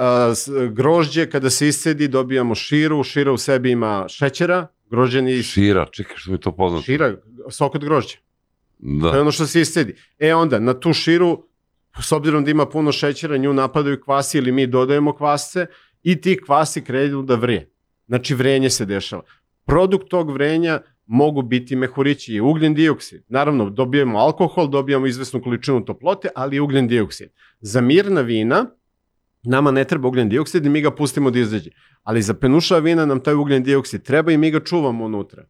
grožđe kada se iscedi dobijamo širu, šira u sebi ima šećera, grožđeni Šira, čekaj što mi to poznato. šira, sok od grožđa. To je Da. ono što se iscedi. E onda, na tu širu, s obzirom da ima puno šećera, nju napadaju kvasi ili mi dodajemo kvasce i ti kvasi krenu da vrije. Znači vrenje se dešava. Produkt tog vrenja mogu biti mehurići i ugljen dioksid. Naravno, dobijemo alkohol, dobijamo izvesnu količinu toplote, ali i ugljen dioksid. Za mirna vina nama ne treba ugljen dioksid i mi ga pustimo da izađe. Ali za penušava vina nam taj ugljen dioksid treba i mi ga čuvamo unutra.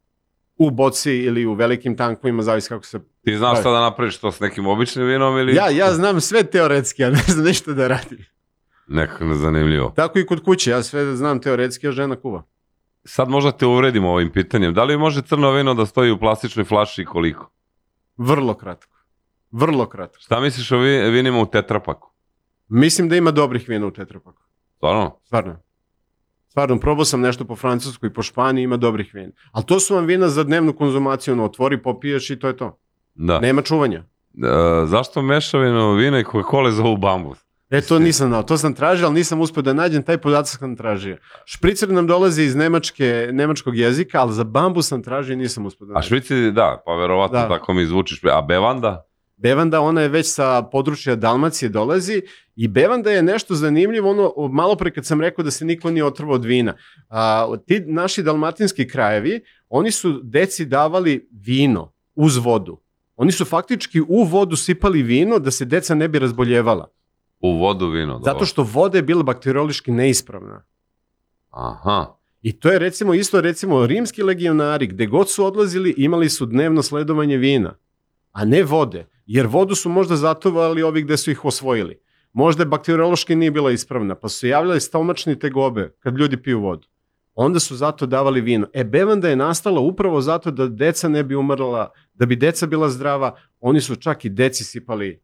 U boci ili u velikim tankovima, zavisi kako se Ti znaš šta da napraviš to s nekim običnim vinom ili Ja, ja znam sve teoretski, a ne <laughs> znam ništa da radim. nekako nezanimljivo. Tako i kod kuće, ja sve znam teoretski, a žena kuva. Sad možda te uvredimo ovim pitanjem. Da li može crno vino da stoji u plastičnoj flaši i koliko? Vrlo kratko. Vrlo kratko. Šta misliš o vi- vinima u tetrapaku? Mislim da ima dobrih vina u tetrapaku. Stvarno? Stvarno. Stvarno, probao sam nešto po Francuskoj i po Španiji, ima dobrih vina. Ali to su vam vina za dnevnu konzumaciju, ono, otvori, popiješ i to je to. Da. Nema čuvanja. E, zašto mešavinu vina i Coca-Cola zovu bambus? E, to nisam znao, to sam tražio, ali nisam uspio da nađem, taj podatak sam tražio. Špricer nam dolazi iz nemačke, nemačkog jezika, ali za bambus sam tražio i nisam uspio da A nađem. švici, da, pa verovatno Da. tako mi zvučiš. A bevanda? Bevanda, ona je već sa područja Dalmacije dolazi i Bevanda je nešto zanimljivo, ono, malo pre kad sam rekao da se niko nije otrvao od vina. A, ti naši dalmatinski krajevi, oni su deci davali vino uz vodu. Oni su faktički u vodu sipali vino da se deca ne bi razboljevala. U vodu vino. Zato dobro. što voda je bila bakteriološki neispravna. Aha. I to je recimo isto recimo rimski legionari gde god su odlazili imali su dnevno sledovanje vina, a ne vode, jer vodu su možda zatovali ovi gde su ih osvojili. Možda je bakteriološki nije bila ispravna, pa su se javljale stomačne tegobe kad ljudi piju vodu. Onda su zato davali vino. E, bevanda je nastala upravo zato da deca ne bi umrla, da bi deca bila zdrava, oni su čak i deci sipali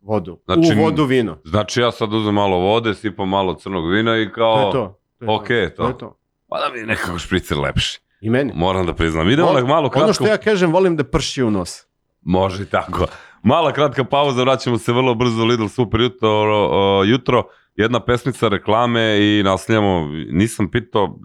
vodu. Znači, u vodu vino. Znači ja sad uzem malo vode, sipam malo crnog vina i kao... To je to. to je to. to. je to. Pa da mi je nekako špricer lepši. I meni. Moram da priznam. Idemo Vol- malo kratko. Ono što ja kažem, volim da prši u nos. Može i tako. Mala kratka pauza, vraćamo se vrlo brzo Lidl Super jutro, o, jutro. Jedna pesmica reklame i nastavljamo, nisam pitao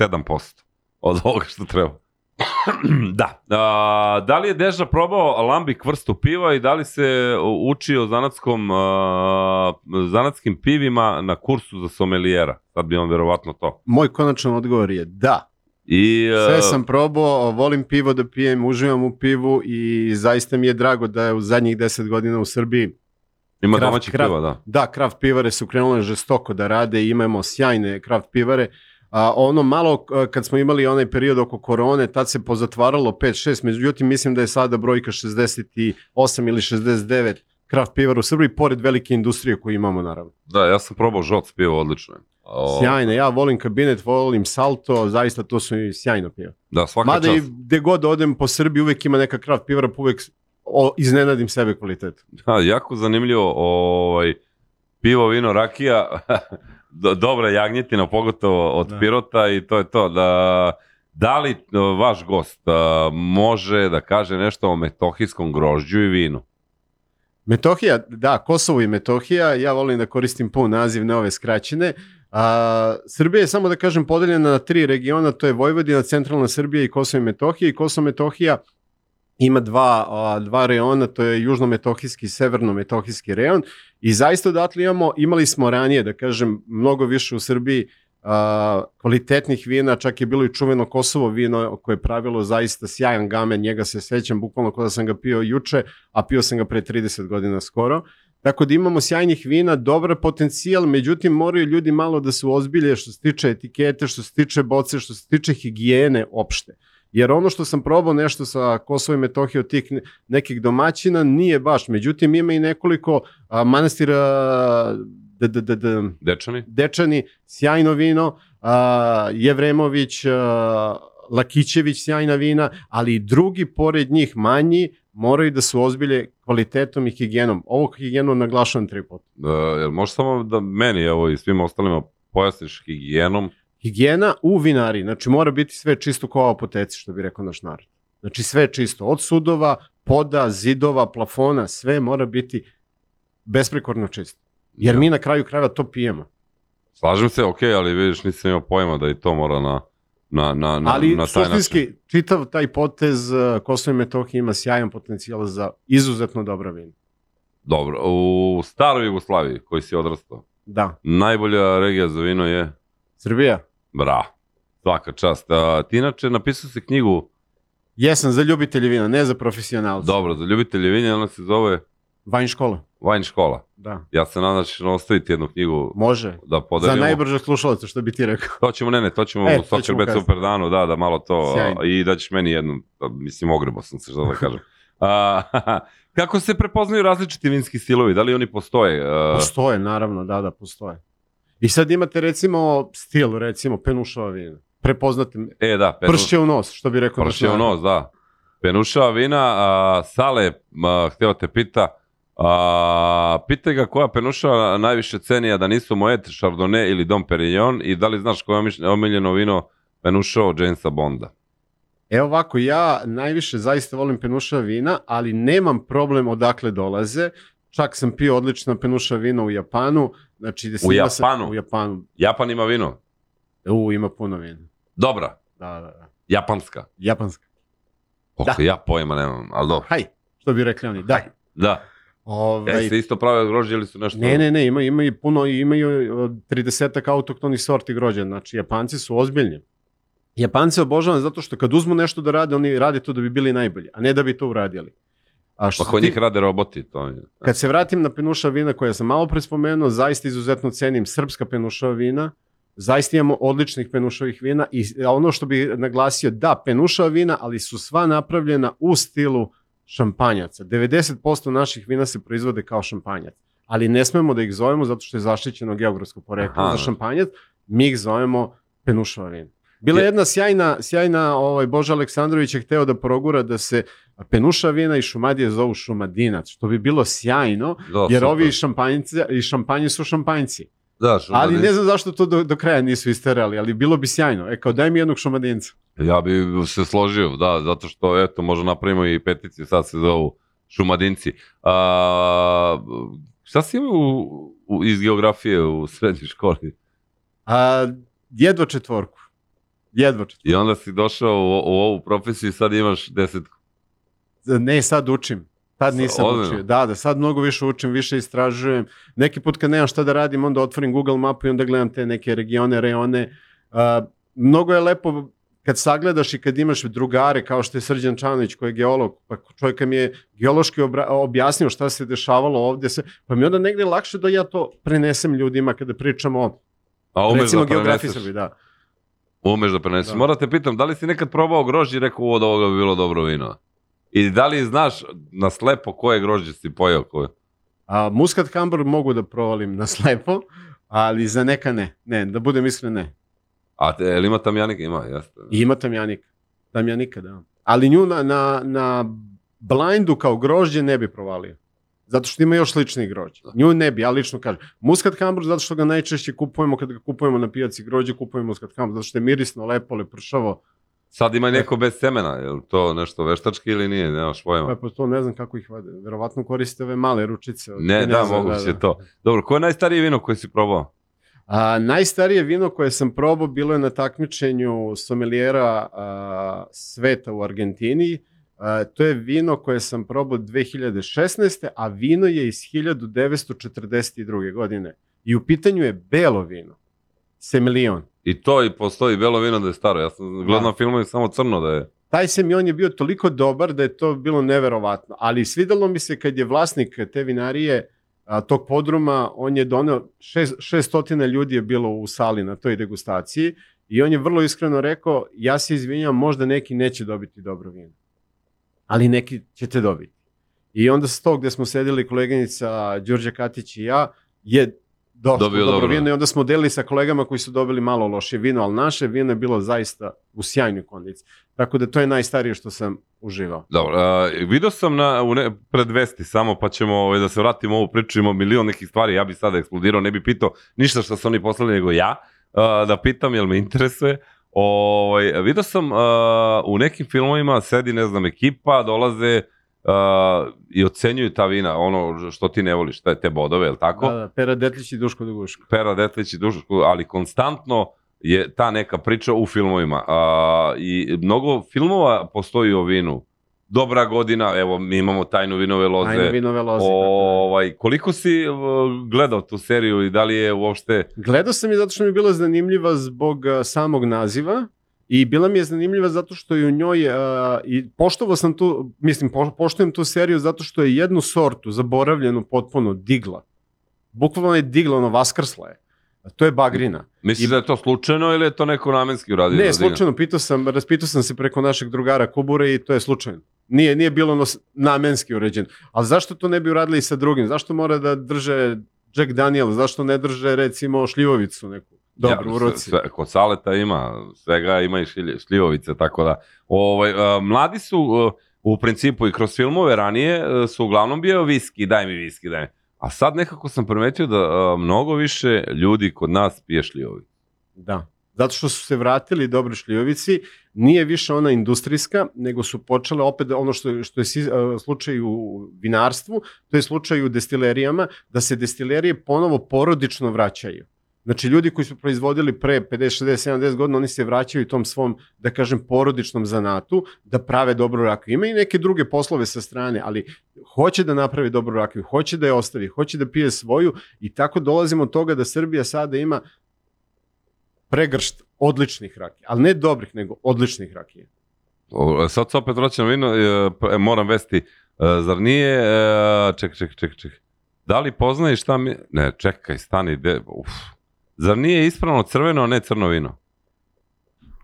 7% od <laughs> ovoga što treba. <clears throat> da. A, da li je Deža probao lambik vrstu piva i da li se učio zanatskom, a, zanatskim pivima na kursu za somelijera? Sad bi on verovatno to. Moj konačan odgovor je da. I, a, Sve sam probao, volim pivo da pijem, uživam u pivu i zaista mi je drago da je u zadnjih 10 godina u Srbiji Ima kraft- domaćih kraft- piva, da. Da, kraft pivare su krenule žestoko da rade i imamo sjajne kraft pivare. A, ono malo kad smo imali onaj period oko korone, tad se pozatvaralo 5-6, međutim mislim da je sada brojka 68 ili 69 kraft pivara u Srbiji, pored velike industrije koju imamo naravno. Da, ja sam probao žoc pivo, odlično je. O, Sjajne, ja volim kabinet, volim salto, zaista to su i sjajno pivo. Da, svaka Mada i čast. gde god odem po Srbiji uvek ima neka kraft pivara, pa uvek o, iznenadim sebe kvalitetu. Da, jako zanimljivo, ovaj, pivo, vino, rakija, <laughs> do- dobra jagnjetina, pogotovo od Da. Pirota i to je to. Da, da li vaš gost a, može da kaže nešto o metohijskom grožđu i vinu? Metohija, da, Kosovo i Metohija, ja volim da koristim pun naziv, ne ove skraćene. A, Srbija je, samo da kažem, podeljena na tri regiona, to je Vojvodina, Centralna Srbija i Kosovo i Metohija. I Kosovo i Metohija ima dva, a, dva reona, to je južno-metohijski i severno-metohijski reon. I zaista odatle imamo, imali smo ranije, da kažem, mnogo više u Srbiji a, kvalitetnih vina, čak je bilo i čuveno Kosovo vino koje je pravilo zaista sjajan gamen, njega se sećam bukvalno kao da sam ga pio juče, a pio sam ga pre 30 godina skoro. Tako da imamo sjajnih vina, dobar potencijal, međutim moraju ljudi malo da se ozbilje što se tiče etikete, što se tiče boce, što se tiče higijene opšte. Jer ono što sam probao nešto sa Kosovo i Metohije od tih ne- nekih domaćina nije baš. Međutim ima i nekoliko a, manastira d, d, d, d, Dečani? Dečani, sjajno vino, a, Jevremović, a, Lakićević, sjajna vina, ali i drugi pored njih manji moraju da su ozbilje kvalitetom i higijenom. Ovo higijenu naglašavam tri puta. Da, jel možeš samo da meni evo, i svima ostalima pojasniš higijenom? Higijena u vinari, znači mora biti sve čisto kao apoteci, što bi rekao naš narod. Znači sve čisto, od sudova, poda, zidova, plafona, sve mora biti besprekorno čisto. Jer mi na kraju krajeva to pijemo. Slažem se, ok, ali vidiš, nisam imao pojma da i to mora na, na, na, na, Ali na taj način. suštinski, čitav taj potez uh, Kosovo i Metohija ima sjajan potencijal za izuzetno dobra vina. Dobro, u staroj Jugoslaviji koji si odrastao, Da. najbolja regija za vino je Srbija? Bra. Svaka čast. A, ti inače napisao si knjigu, Jesam za ljubitelje vina, ne za profesionalce. dobro, za ljubitelje vinja, ona se zove Vajn škola? Wine škola. Da. Ja se nadam da ćeš ostaviti jednu knjigu Može. da Za podelimo. najbržeg slušalaca, što bi ti rekao. To ćemo, ne, ne, to ćemo E, u Soccer Bet. Super danu, da, da malo to, Sjajno. i da ćeš meni jednu, a, mislim, ogrebo sam se, što da kažem. A, <laughs> kako se prepoznaju različiti vinski stilovi? Da li oni postoje? A, Postoje, naravno, da, da, postoje. I sad imate recimo stil, recimo penušava vina. Prepoznate, e, da, penu- pršće u nos, što bi rekao. Pršće u nos, da. Penušava vina, a, Sale, a, htio te pita, a, pitaj ga koja penušava najviše ceni, a da nisu Moet, Chardonnay ili Dom Perignon i da li znaš koje je omiljeno vino penušao Jamesa Bonda? Evo ovako, ja najviše zaista volim penuša vina, ali nemam problem odakle dolaze. Čak sam pio odlična penuša vina u Japanu. Znači, da U imao sam- Japanu? u Japanu. Japan ima vino? U, ima puno vina. Dobra, Da, da, da. japanska. Japanska. Oko ja pojma nemam, ali dobro. Haj, što bi rekli oni. Da. Da. Ovaj, E, se isto prave od grožđa ili su nešto... Ne, ne, ne, ima, ima i puno, imaju od 30 autoktonih sorti grožđa, znači Japanci su ozbiljni. Japanci obožavam zato što kad uzmu nešto da rade, oni rade to da bi bili najbolji, a ne da bi to uradili. A što Pa kod ti- njih rade roboti, to je. Kad se vratim na penuša vina koja sam malo pre spomenuo, zaista izuzetno cenim srpska penušava vina, zaista imamo odličnih penušavih vina i ono što bih naglasio, da, penušava vina, ali su sva napravljena u stilu šampanjaca. 90% naših vina se proizvode kao šampanjac, ali ne smemo da ih zovemo zato što je zaštićeno geografsko poreklo Aha, za šampanjac, mi ih zovemo penušava vina. Bila je Je- jedna sjajna, sjajna ovaj, Boža Aleksandrović je hteo da progura da se penuša vina i šumadije zovu šumadinac, što bi bilo sjajno, Da, jer super. ovi šampanjci, i šampanji su šampanjci. Da, što Ali ne znam zašto to do, do kraja nisu isterali, ali bilo bi sjajno. E, kao daj mi jednog šumadinca. Ja bi se složio, da, zato što, eto, možda napravimo i peticiju, sad se zovu šumadinci. A, šta si imao u, u, iz geografije u srednjoj školi? A, jedva četvorku. Jedva četvorku. I onda si došao u, u ovu profesiju i sad imaš desetku. Ne, sad učim. Tad Sa- nisam ozbiljno? učio. Da, da, sad mnogo više učim, više istražujem. Neki put kad nemam šta da radim, onda otvorim Google mapu i onda gledam te neke regione, reone. A, mnogo je lepo kad sagledaš i kad imaš drugare kao što je Srđan Čanović koji je geolog, pa čovjek mi je geološki objasnio šta se dešavalo ovdje, se, pa mi onda negde lakše da ja to prenesem ljudima kada pričamo o A umeš recimo da geografiji. Srbije, da. Umeš da preneseš. Da. Moram te pitam, da li si nekad probao grožđe i rekao od ovoga bi bilo dobro vino? I da li znaš na slepo koje grožđe si pojao? Koje? A, muskat kambur mogu da provalim na slepo, ali za neka ne. Ne, da budem iskren ne. A te, jel ima tamjanik? Ima, jeste. I ima tamjanik. Tamjanika, da. Ali nju na, na, na blindu kao grožđe ne bi provalio. Zato što ima još sličnih grožđa. Nju ne bi, ja lično kažem. Muskat kambur zato što ga najčešće kupujemo, kad ga kupujemo na pijaci grožđe, kupujemo muskat kambur, zato što je mirisno, lepo, lepršavo. Sad ima neko bez semena, je li to nešto veštački ili nije, nemaš Pa pojma. po to ne znam kako ih vade. Verovatno koriste ove male ručice. od Ne, da, moguće je to. Dobro, koje je najstarije vino koje si probao? A, najstarije vino koje sam probao bilo je na takmičenju sommeliera a, sveta u Argentini. A, to je vino koje sam probao 2016. a vino je iz 1942. godine. I u pitanju je belo vino. Semilion. I to i postoji belo vino da je staro. Ja sam gledao Da. na filmu i samo crno da je. Taj Semilion je bio toliko dobar da je to bilo neverovatno. Ali svidalo mi se kad je vlasnik te vinarije a, tog podruma, on je doneo, šest, 600 ljudi je bilo u sali na toj degustaciji i on je vrlo iskreno rekao, ja se izvinjam, možda neki neće dobiti dobro vino, ali neki ćete dobiti. I onda s tog gde smo sedeli koleginica Đorđe Katić i ja, je došlo Dobio dobro, dobro. vino i onda smo delili sa kolegama koji su dobili malo loše vino, ali naše vino je bilo zaista u sjajnoj kondiciji. Tako da to je najstarije što sam uživao. Dobro, a, vidio sam na, u ne, pred vesti samo, pa ćemo ovaj, da se vratimo ovu priču, imamo milion nekih stvari, ja bi sada eksplodirao, ne bi pitao ništa što su oni poslali, nego ja, a, da pitam, jel me interesuje. Ovaj, vidio sam a, u nekim filmovima sedi, ne znam, ekipa, dolaze a, i ocenjuju ta vina, ono što ti ne voliš, te, te bodove, jel tako? Da, da, Pera Detlić i Duško Duguško. Pera Detlić i Duško, ali konstantno je ta neka priča u filmovima. A, I mnogo filmova postoji o vinu. Dobra godina, evo mi imamo tajnu vinove loze. Ajne vinove loze. tako Ovaj, koliko si uh, gledao tu seriju i da li je uopšte... da. Gledao sam je zato što mi je bila zanimljiva zbog a, samog naziva i bila mi je zanimljiva zato što je u njoj, a, i poštovao sam tu, mislim, po, poštujem tu seriju zato što je jednu sortu, zaboravljenu potpuno, digla. Bukvalno je digla, ono, vaskrsla je. To je bagrina. Misliš I- da je to slučajno ili je to neko namenski uradio? da Ne, digne? slučajno, pitao sam, raspitao sam se preko našeg drugara Kubure i to je slučajno. Nije, nije bilo ono namenski uređeno. Ali zašto to ne bi uradili i sa drugim? Zašto mora da drže Jack Daniel? Zašto ne drže, recimo, šljivovicu neku? Dobro, Ja, u ruci. Sve, kod saleta ima, svega ima i šilje, šljivovice, tako da. Ovaj, a, mladi su a, u principu i kroz filmove ranije a, su uglavnom bio viski, daj mi viski, daj mi. A sad nekako sam primetio da a, mnogo više ljudi kod nas pije šljivovicu. Da. Zato što su se vratili dobri šljivovici, nije više ona industrijska, nego su počele opet ono što, što je e, slučaj u vinarstvu, to je slučaj u destilerijama, da se destilerije ponovo porodično vraćaju. Znači, ljudi koji su proizvodili pre 50, 60, 70 godina, oni se vraćaju tom svom, da kažem, porodičnom zanatu, da prave dobru rakiju. Ima i neke druge poslove sa strane, ali hoće da napravi dobru rakiju, hoće da je ostavi, hoće da pije svoju i tako dolazimo od toga da Srbija sada ima pregršt odličnih rakija, ali ne dobrih, nego odličnih rakija. Sad se opet vraćam vino, e, p- e, moram vesti, e, zar nije, ček, ček, ček, ček, da li poznaješ šta mi, ne, čekaj, stani, de, uf. Zar nije ispravno crveno, a ne crno vino?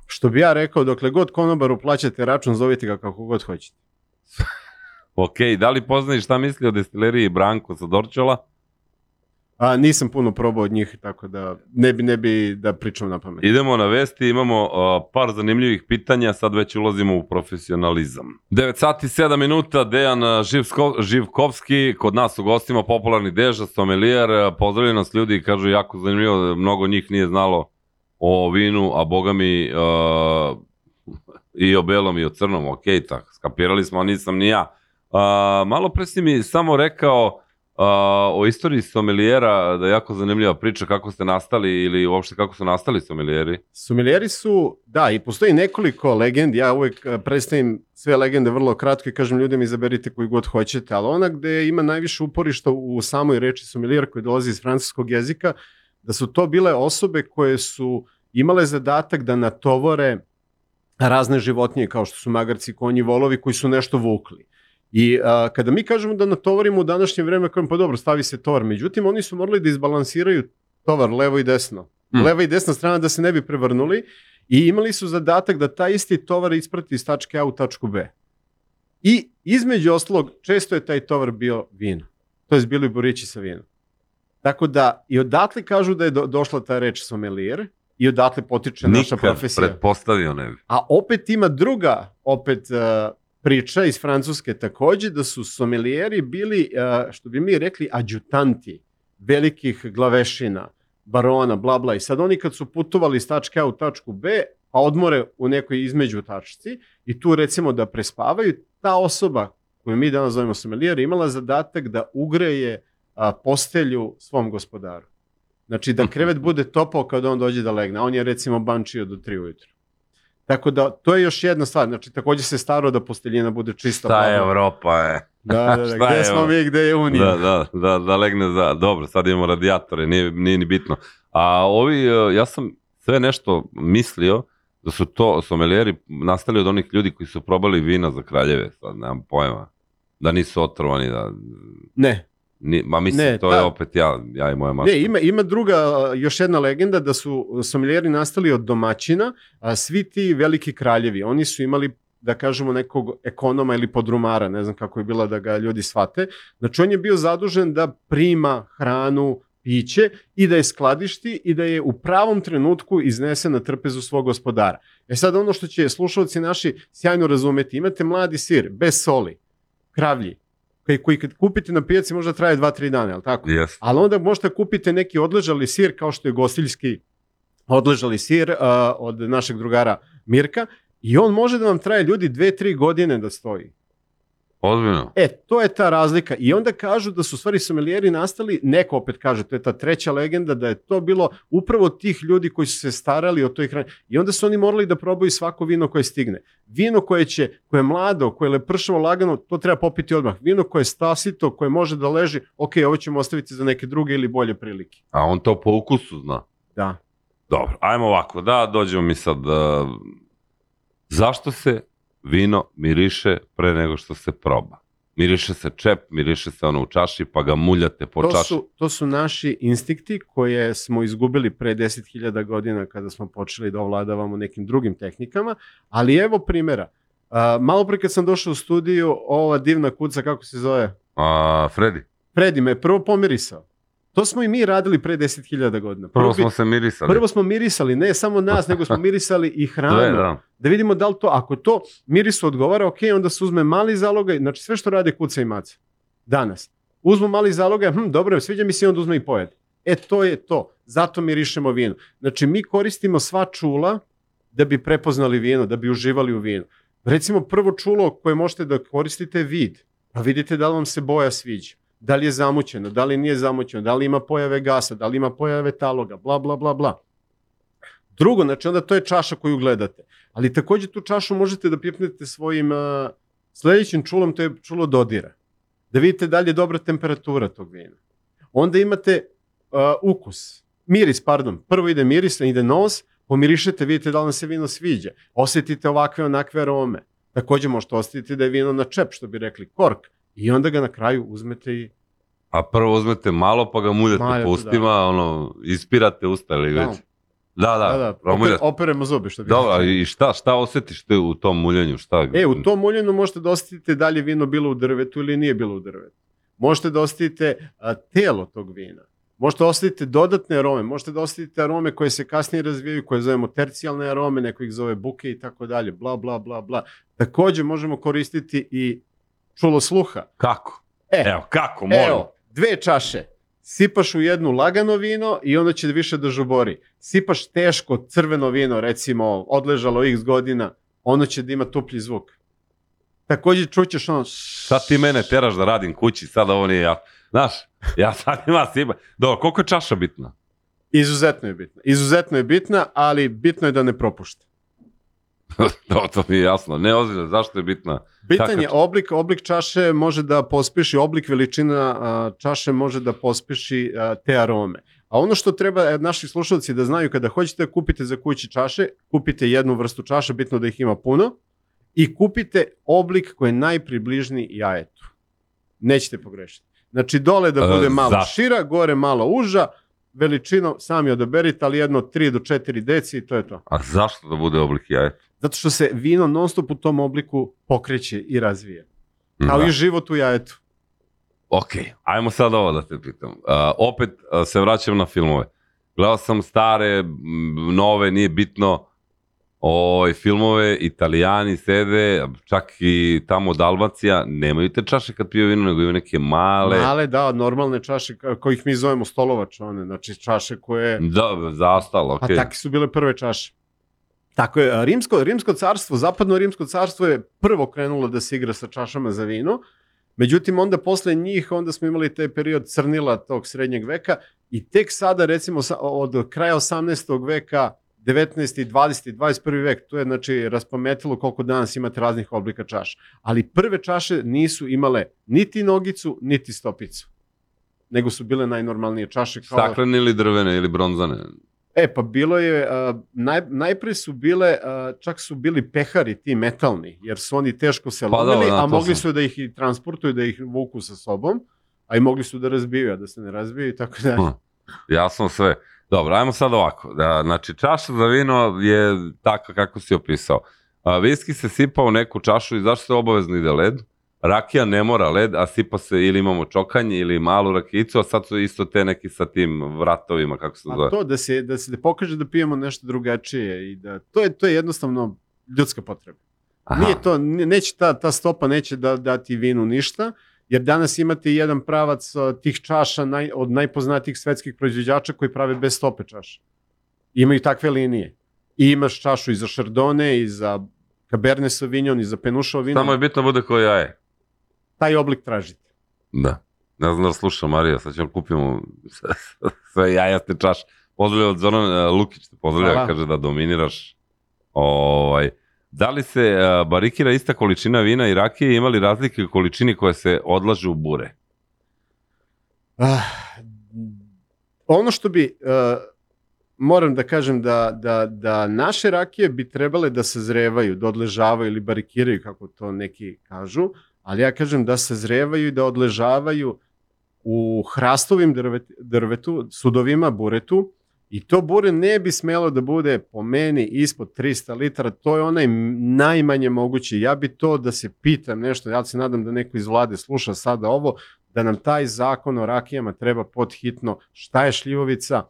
Što bi ja rekao, dokle god konobaru plaćate račun, zovite ga kako god hoćete. <laughs> Ok, da li poznaješ šta misli o destileriji Branko sa Dorčola? A, nisam puno probao od njih, tako da ne bi, ne bi da pričam na pamet. Idemo na vesti, imamo uh, par zanimljivih pitanja, sad već ulazimo u profesionalizam. 9 sati 7 minuta, Dejan Živsko, Živkovski, kod nas u gostima, popularni deža, somelijer, pozdravljaju nas ljudi i kažu jako zanimljivo, mnogo njih nije znalo o vinu, a boga mi uh, i o belom i o crnom, ok, tak, skapirali smo, a nisam ni ja. A, malo pre si mi samo rekao a, o istoriji sommeliera, da je jako zanimljiva priča kako ste nastali ili uopšte kako su nastali sommelieri. Sommelieri su, da, i postoji nekoliko legendi, ja uvek eh, predstavim sve legende vrlo kratko i kažem ljudima izaberite koji god hoćete, ali ona gde ima najviše uporišta u samoj reči sommelier koji dolazi iz francuskog jezika, da su to bile osobe koje su imale zadatak da natovore razne životinje kao što su magarci, konji, volovi koji su nešto vukli. I a, kada mi kažemo da natovarimo u današnje vreme, kažemo pa dobro, stavi se tovar. Međutim, oni su morali da izbalansiraju tovar levo i desno. Mm. Leva i desna strana da se ne bi prevrnuli i imali su zadatak da taj isti tovar isprati iz tačke A u tačku B. I između ostalog, često je taj tovar bio vino. To je bili borići sa vinom. Tako da, i odatle kažu da je do, došla ta reč sommelier, i odatle potiče Nikad naša profesija. pretpostavio ne bi. A opet ima druga opet uh, priča iz Francuske takođe da su sommelieri bili, uh, što bi mi rekli, adjutanti velikih glavešina, barona, bla bla. I sad oni kad su putovali iz tačke A u tačku B, pa odmore u nekoj između tačci i tu recimo da prespavaju, ta osoba koju mi danas zovemo sommelier imala zadatak da ugreje a, postelju svom gospodaru. Znači da <laughs> krevet bude topao kada on dođe da legne, a on je recimo bančio do 3 ujutru. Tako da, to je još jedna stvar. Znači, takođe se staro da posteljina bude čista. Šta je Evropa, je? Da, da, da. <laughs> Gde je smo mi, gde je Unija? Da, da, da, da legne za... Dobro, sad imamo radijatore, nije, nije ni bitno. A ovi, e, ja sam sve nešto mislio da su to sommelieri nastali od onih ljudi koji su probali vina za kraljeve, sad nemam pojma. Da nisu otrovani, da... Ne, Ni, ma mislim, Ne, to je ta- opet ja, ja i moja mašta. Ne, ima, ima druga, još jedna legenda da su sommelieri nastali od domaćina, a svi ti veliki kraljevi, oni su imali da kažemo nekog ekonoma ili podrumara, ne znam kako je bila da ga ljudi shvate. Znači on je bio zadužen da prima hranu, piće i da je skladišti i da je u pravom trenutku iznese na trpezu svog gospodara. E sad ono što će slušalci naši sjajno razumeti, imate mladi sir, bez soli, kravlji, koji, koji kad kupite na pijaci možda traje 2-3 dana, je li tako? Yes. Ali onda možete kupite neki odležali sir kao što je gostiljski odležali sir uh, od našeg drugara Mirka i on može da vam traje ljudi 2-3 godine da stoji. Ozbiljno. E, to je ta razlika. I onda kažu da su stvari sommelieri nastali, neko opet kaže, to je ta treća legenda, da je to bilo upravo tih ljudi koji su se starali o toj hrani. I onda su oni morali da probaju svako vino koje stigne. Vino koje će, koje je mlado, koje je lepršavo lagano, to treba popiti odmah. Vino koje je stasito, koje može da leži, ok, ovo ćemo ostaviti za neke druge ili bolje prilike. A on to po ukusu zna. Da. Dobro, ajmo ovako, da dođemo mi sad. Uh, zašto se vino miriše pre nego što se proba? Miriše se čep, miriše se ono u čaši, pa ga muljate po To čaši. su, to su naši instinkti koje smo izgubili pre 10.000 godina kada smo počeli da ovladavamo nekim drugim tehnikama, ali evo primjera. Uh, malo pre kad sam došao u studiju, ova divna kuca, kako se zove, A, Fredi, Fredi me prvo pomirisao. To smo i mi radili pre 10.000 godina. prvo bi- smo se mirisali. prvo smo mirisali, ne samo nas, nego smo <laughs> mirisali i hranu. Sve, da. da vidimo da li to, ako to mirisu odgovara, ok, onda se uzme mali zalogaj, znači sve što rade kuca i maca danas. Uzmu mali zalogaj, hm, dobro, sviđa mi se i onda uzme i pojede. E, to je to. Zato mirišemo vino. Znači, mi koristimo sva čula da bi prepoznali vino, da bi uživali u vinu. Recimo, prvo čulo koje možete da koristite je vid. Pa vidite da li vam se boja sviđa. Da li je zamućeno, da li nije zamućeno, da li ima pojave gasa, da li ima pojave taloga, bla, bla, bla, bla. Drugo, znači onda to je čaša koju gledate. Ali takođe tu čašu možete da pipnete svojim sledećim čulom, to je čulo dodira. Da vidite da li je dobra temperatura tog vina. Onda imate ukus, miris, pardon. Prvo ide miris, ide nos, pomirišete, vidite da li vam se vino sviđa. Osetite ovakve, onakve arome. Takođe možete osetiti da je vino na čep, što bi rekli, kork. I onda ga na kraju uzmete i A prvo uzmete malo pa ga muljate Maljate, po ustima, ono, ispirate usta ili Da. već. Da, da, da, da, opere, promuljate. operemo zube, što bi Dobro, i šta, šta osetiš te u tom muljanju? Šta? E, u tom muljenu možete da osetite da li je vino bilo u drvetu ili nije bilo u drvetu. Možete da osetite a, telo tog vina. Možete da osetite dodatne arome, možete da osetite arome koje se kasnije razvijaju, koje zovemo tercijalne arome, neko ih zove buke i tako dalje, bla, bla, bla, bla. Takođe možemo koristiti i čulo sluha. Kako? E, Evo, kako, molim? Evo, dve čaše. Sipaš u jednu lagano vino i onda će više da žubori. Sipaš teško crveno vino, recimo, odležalo x godina, ono će da ima tuplji zvuk. takođe čućeš ono... Sad ti mene teraš da radim kući, sad ovo nije ja. Znaš, ja sad ima ima. Dobro, koliko je čaša bitna? Izuzetno je bitna. Izuzetno je bitna, ali bitno je da ne propušta. <laughs> to, to mi je jasno. Ne ozbiljno, zašto je bitna? Bitan je oblik, oblik čaše može da pospeši, oblik veličina a, čaše može da pospeši a, te arome. A ono što treba e, naši slušalci da znaju kada hoćete da kupite za kući čaše, kupite jednu vrstu čaše, bitno da ih ima puno, i kupite oblik koji je najpribližniji jajetu. Nećete pogrešiti. Znači dole da E, bude malo šira, gore malo uža, veličinu sami odaberite, ali jedno od 3 do 4 deci i to je to. A zašto da bude oblik jajeta? Zato što se vino non stop u tom obliku pokreće i razvije. Kao Da. i život u jajetu. Ok, ajmo sad ovo da te pitam. Uh, opet uh, se vraćam na filmove. Gledao sam stare, nove, nije bitno, ovaj, filmove, italijani sede, čak i tamo Dalmacija, nemaju te čaše kad piju vino, nego imaju neke male, Male, da, normalne čaše, kojih mi zovemo stolovač, one, znači čaše koje... da, zastalo, ok. Pa takve su bile prve čaše. Tako je, a, rimsko, rimsko carstvo, zapadno rimsko carstvo je prvo krenulo da se igra sa čašama za vino, međutim onda posle njih, onda smo imali taj period crnila tog srednjeg veka i tek sada recimo od kraja 18. veka 19. 20. 21. vek, to je znači raspametilo koliko danas imate raznih oblika čaša. Ali prve čaše nisu imale niti nogicu, niti stopicu. Nego su bile najnormalnije čaše. Kao... Staklene ili drvene ili bronzane. E, pa bilo je, a, naj, najpre su bile, a, čak su bili pehari ti metalni, jer su oni teško se Pa lomili, dobro, da, a mogli sam. su da ih i transportuju, da ih vuku sa sobom, a i mogli su da razbiju, a da se ne razbiju i tako dalje. Hm. Jasno sve. Dobro, ajmo sad ovako. Da, znači, čaša za vino je tako kako si opisao. A, viski se sipa u neku čašu i zašto se obavezno ide led? Rakija ne mora led, a sipa se ili imamo čokanje ili malu rakijicu, a sad su isto te neki sa tim vratovima, kako se A zove. to da se, da se da pokaže da pijemo nešto drugačije i da, to je, to je jednostavno ljudska potreba. Aha. Nije to, ne- neće ta, ta stopa neće da dati vinu ništa, jer danas imate jedan pravac tih čaša naj, od najpoznatijih svetskih proizvođača koji prave bez stope čaše. Imaju takve linije. I imaš čašu i za Chardonnay, i za Cabernet Sauvignon, i za Penušovo vino. Samo je bitno da bude ko jaje. Taj oblik tražite. Da. Ne znam da sluša Marija, sad ćemo kupimo <laughs> sve jajaste čaše. Pozdravlja od Zoran e, Lukić, te pozdravlja, Hvala. kaže da dominiraš. Ovaj, da li se barikira ista količina vina i rakije, ima li razlike u količini koje se odlažu u bure? Ah, ono što bi, uh, moram da kažem da, da, da naše rakije bi trebale da sazrevaju, da odležavaju ili barikiraju, kako to neki kažu, ali ja kažem da sazrevaju i da odležavaju u hrastovim drvet, drvetu, sudovima, buretu, i to bure ne bi smelo da bude po meni ispod 300 litara, to je onaj najmanje mogući. Ja bi to da se pitam nešto, ja se nadam da neko iz vlade sluša sada ovo, da nam taj zakon o rakijama treba podhitno, šta je šljivovica,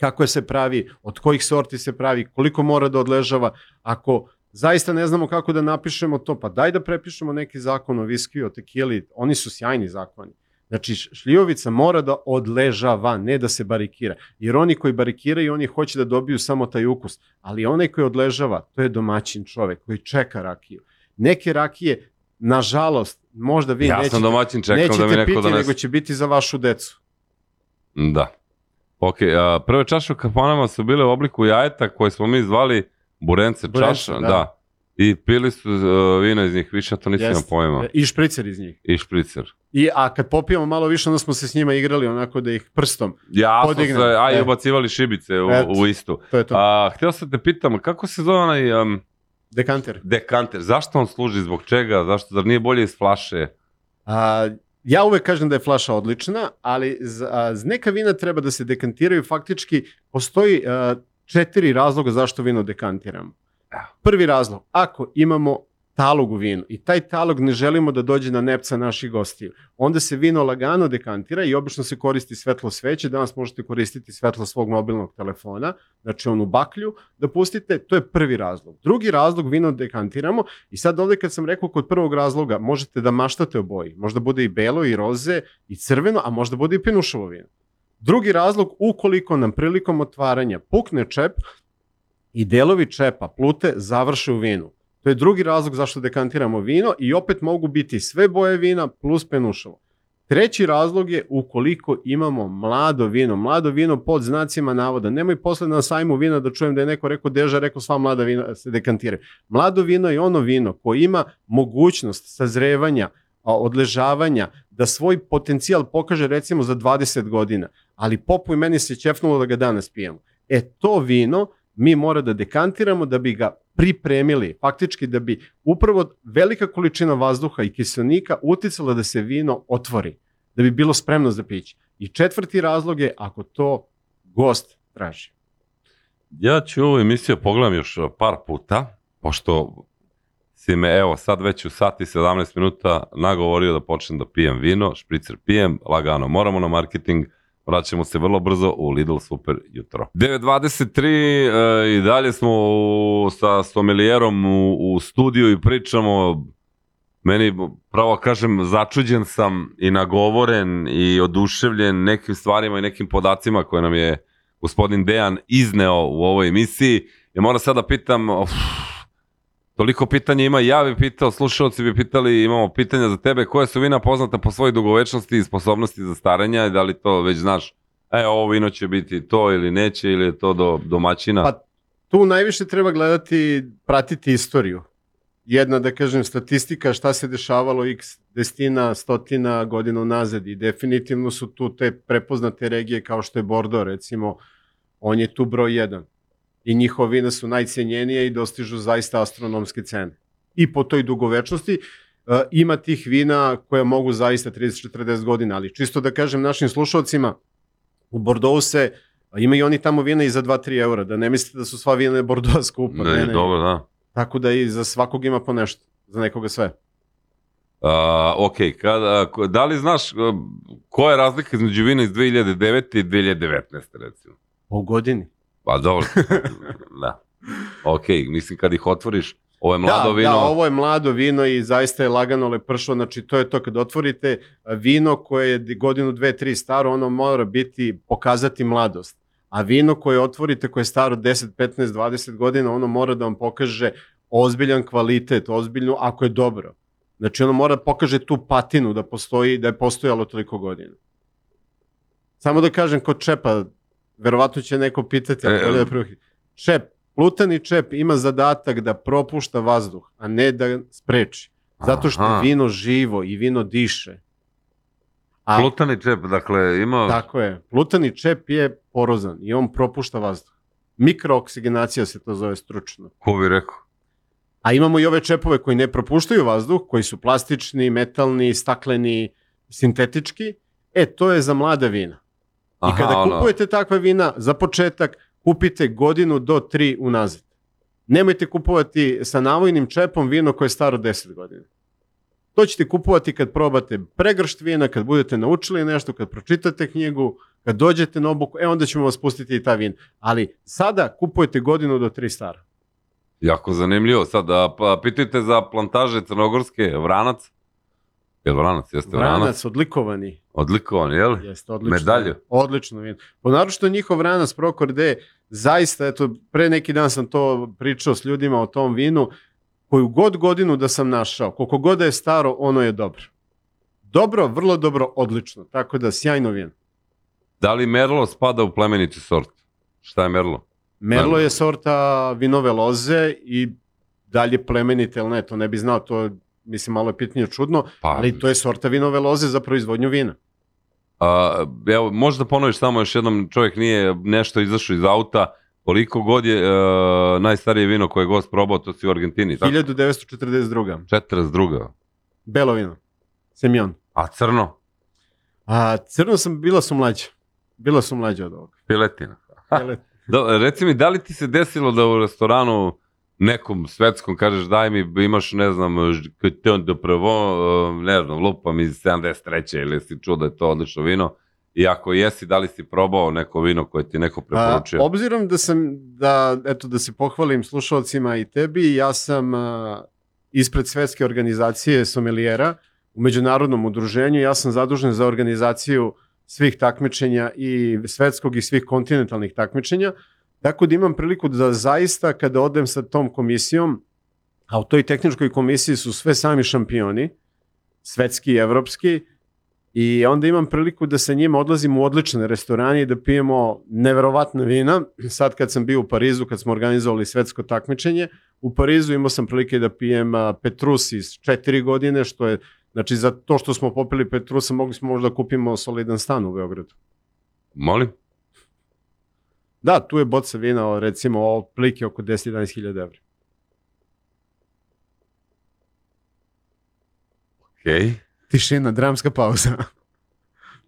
kako je se pravi, od kojih sorti se pravi, koliko mora da odležava. Ako zaista ne znamo kako da napišemo to, pa daj da prepišemo neki zakon o viskiju, o tekili, oni su sjajni zakoni. Znači, šljivovica mora da odležava, ne da se barikira. Jer oni koji barikiraju, oni hoće da dobiju samo taj ukus. Ali onaj koji odležava, to je domaćin čovek koji čeka rakiju. Neke rakije, nažalost, možda vi ja nećete, sam domaćin, čekam nećete da mi neko piti, donese. nego će biti za vašu decu. Da. Ok, a, prve čaše u kafanama su bile u obliku jajeta koje smo mi zvali burence Burence, čaša. da. Da. I pili su uh, vina iz njih, više to nisam Jeste. pojma. I špricer iz njih. I špricer. I, a kad popijemo malo više, onda smo se s njima igrali onako da ih prstom. Ja sam Podigne. se, a i E. ubacivali šibice u, Eto. u istu. To je to. A, htio sam te pitam, kako se zove onaj um, Dekanter. dekanter? Zašto on služi? Zbog čega? Zašto? Zar nije bolje iz flaše? A, ja uvek kažem da je flaša odlična, ali za, a, z- neka vina treba da se dekantiraju. Faktički postoji a, četiri razloga zašto vino dekantiramo. Prvi razlog, ako imamo talog u vinu i taj talog ne želimo da dođe na nepca naših gostiju, onda se vino lagano dekantira i obično se koristi svetlo sveće, danas možete koristiti svetlo svog mobilnog telefona, znači onu baklju, da pustite, to je prvi razlog. Drugi razlog, vino dekantiramo i sad ovde kad sam rekao kod prvog razloga, možete da maštate o boji, možda bude i belo i roze i crveno, a možda bude i pinušovo vino. Drugi razlog, ukoliko nam prilikom otvaranja pukne čep i delovi čepa plute završe u vinu, To je drugi razlog zašto dekantiramo vino i opet mogu biti sve boje vina plus penušalo. Treći razlog je ukoliko imamo mlado vino, mlado vino pod znacima navoda. Nemoj posle na sajmu vina da čujem da je neko rekao deža, rekao sva mlada vina se dekantiraju. Mlado vino je ono vino koje ima mogućnost sazrevanja, odležavanja, da svoj potencijal pokaže recimo za 20 godina, ali popu i meni se ćefnulo da ga danas pijemo. E to vino mi mora da dekantiramo da bi ga pripremili, faktički da bi upravo velika količina vazduha i kiselnika uticala da se vino otvori, da bi bilo spremno za piće. I četvrti razlog je ako to gost traži. Ja ću ovu emisiju pogledam još par puta, pošto si me, evo, sad već u sat i 17 minuta nagovorio da počnem da pijem vino, špricer pijem, lagano, moramo na marketing, vraćamo se vrlo brzo u Lidl Super jutro. 9.23 e, i dalje smo u, sa somelijerom u, u studiju i pričamo meni pravo kažem začuđen sam i nagovoren i oduševljen nekim stvarima i nekim podacima koje nam je gospodin Dejan izneo u ovoj emisiji. Ja moram sada da pitam, uf, toliko pitanja ima, ja bih pitao, slušalci bi pitali, imamo pitanja za tebe, koje su vina poznata po svojoj dugovečnosti i sposobnosti za staranje, da li to već znaš, e, ovo vino će biti to ili neće, ili je to do domaćina? Pa tu najviše treba gledati, pratiti istoriju. Jedna, da kažem, statistika šta se dešavalo x destina, stotina godina nazad i definitivno su tu te prepoznate regije kao što je Bordeaux, recimo, on je tu broj jedan i njihova vina su najcenjenije i dostižu zaista astronomske cene. I po toj dugovečnosti uh, ima tih vina koja mogu zaista 30-40 godina, ali čisto da kažem našim slušalcima, u Bordeaux se ima i oni tamo vina i za 2-3 eura, da ne mislite da su sva vina Bordeaux skupa. ne, ne, dobro, da. Tako da i za svakog ima po nešto, za nekoga sve. Uh, ok, kada, da li znaš uh, koja je razlika između vina iz 2009. i 2019. recimo? Po godini. Pa dobro, <laughs> da. Ok, mislim kad ih otvoriš, ovo je mlado da, vino. Da, ovo je mlado vino i zaista je lagano lepršo, znači to je to kad otvorite vino koje je godinu, dve, tri staro, ono mora biti, pokazati mladost. A vino koje otvorite koje je staro 10, 15, 20 godina, ono mora da vam pokaže ozbiljan kvalitet, ozbiljnu, ako je dobro. Znači ono mora da pokaže tu patinu da postoji, da je postojalo toliko godina. Samo da kažem kod čepa, verovatno će neko pitati, ali E, bolje da prvo... Čep, plutani čep ima zadatak da propušta vazduh, a ne da spreči. Zato što je vino živo i vino diše. A, Plutani čep, dakle, ima... Tako je. Plutani čep je porozan i on propušta vazduh. Mikrooksigenacija se to zove stručno. Ko bi rekao? A imamo i ove čepove koji ne propuštaju vazduh, koji su plastični, metalni, stakleni, sintetički. E, to je za mlada vina. I kada ono, kupujete takva vina, za početak kupite godinu do tri unazad. Nemojte kupovati sa navojnim čepom vino koje je staro 10 godina. To ćete kupovati kad probate pregršt vina, kad budete naučili nešto, kad pročitate knjigu, kad dođete na obuku, e onda ćemo vas pustiti i ta vina. Ali sada kupujete godinu do tri stara. Jako zanimljivo. Sad, a, pa, pitajte za plantaže crnogorske, Vranac. Jel Vranac, jeste Vranac? Vranac odlikovani. Odlikovan, jel? Jeste, odlično. Medalju. Odlično vino. Po naročito njihov Vranac Procor D, zaista, eto, pre neki dan sam to pričao s ljudima o tom vinu, koju god godinu da sam našao, koliko god da je staro, ono je dobro. Dobro, vrlo dobro, odlično. Tako da, sjajno vino. Da li Merlo spada u plemeniti sort? Šta je Merlo? Merlo je sorta vinove loze i dalje plemenite, ili ne, to ne bi znao, to mislim malo je pitanje čudno, Pa, ali to je sorta vinove loze za proizvodnju vina. A, evo, možda ponoviš samo još jednom, čovjek nije nešto izašao iz auta, koliko god je uh, najstarije vino koje je gost probao, to si u Argentini, tako? 1942. 42. Belo vino. Semjon. A crno? A crno sam, bila su mlađa. Bila su mlađa od ovoga. Piletina. Bele- <laughs> Da, reci mi, da li ti se desilo da u restoranu nekom svetskom kažeš daj mi, imaš, ne znam, Coton de Prevon, uh, ne znam, lupam iz 73. ili si čuo da je to odlično vino, i ako jesi, da li si probao neko vino koje ti neko A, preporučio? obzirom da sam, da, eto, da se pohvalim slušalcima i tebi, ja sam a, ispred svetske organizacije sommeliera u međunarodnom udruženju, ja sam zadužen za organizaciju svih takmičenja i svetskog i svih kontinentalnih takmičenja, tako da imam priliku da zaista kada odem sa tom komisijom a u toj tehničkoj komisiji su sve sami šampioni, svetski i evropski, i onda imam priliku da sa njima odlazim u odlične restorane i da pijemo neverovatna vina. Sad kad sam bio u Parizu, kad smo organizovali svetsko takmičenje, u Parizu imao sam prilike da pijem Petrus iz četiri godine, što je, znači za to što smo popili Petrusa mogli smo možda da kupimo solidan stan u Beogradu. Molim? Da, tu je boca vina, recimo, ovo plike oko 10-11 hiljada evra. Okej. Tišina, dramska pauza.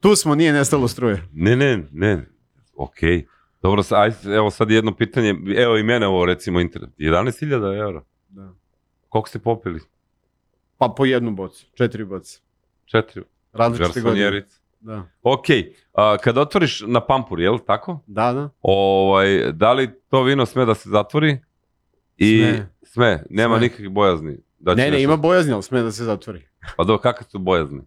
tu smo, nije nestalo struje. Ne, ne, ne. Okej. Dobro, sa- aj, evo sad jedno pitanje. Evo i mene ovo recimo internet. 11.000 eura. Da. Koliko ste popili? Pa po jednu bocu, četiri boce. Četiri. Različite godine. Da. Ok, a, kad otvoriš na pampur, jel tako? Da, da. Ovaj, da li to vino sme da se zatvori? I Sme. sme, nema Sme. nikakvih bojazni. Da će ne, ne, nešto- ima bojazni, ali sme da se zatvori. Pa do, kakve su bojazni?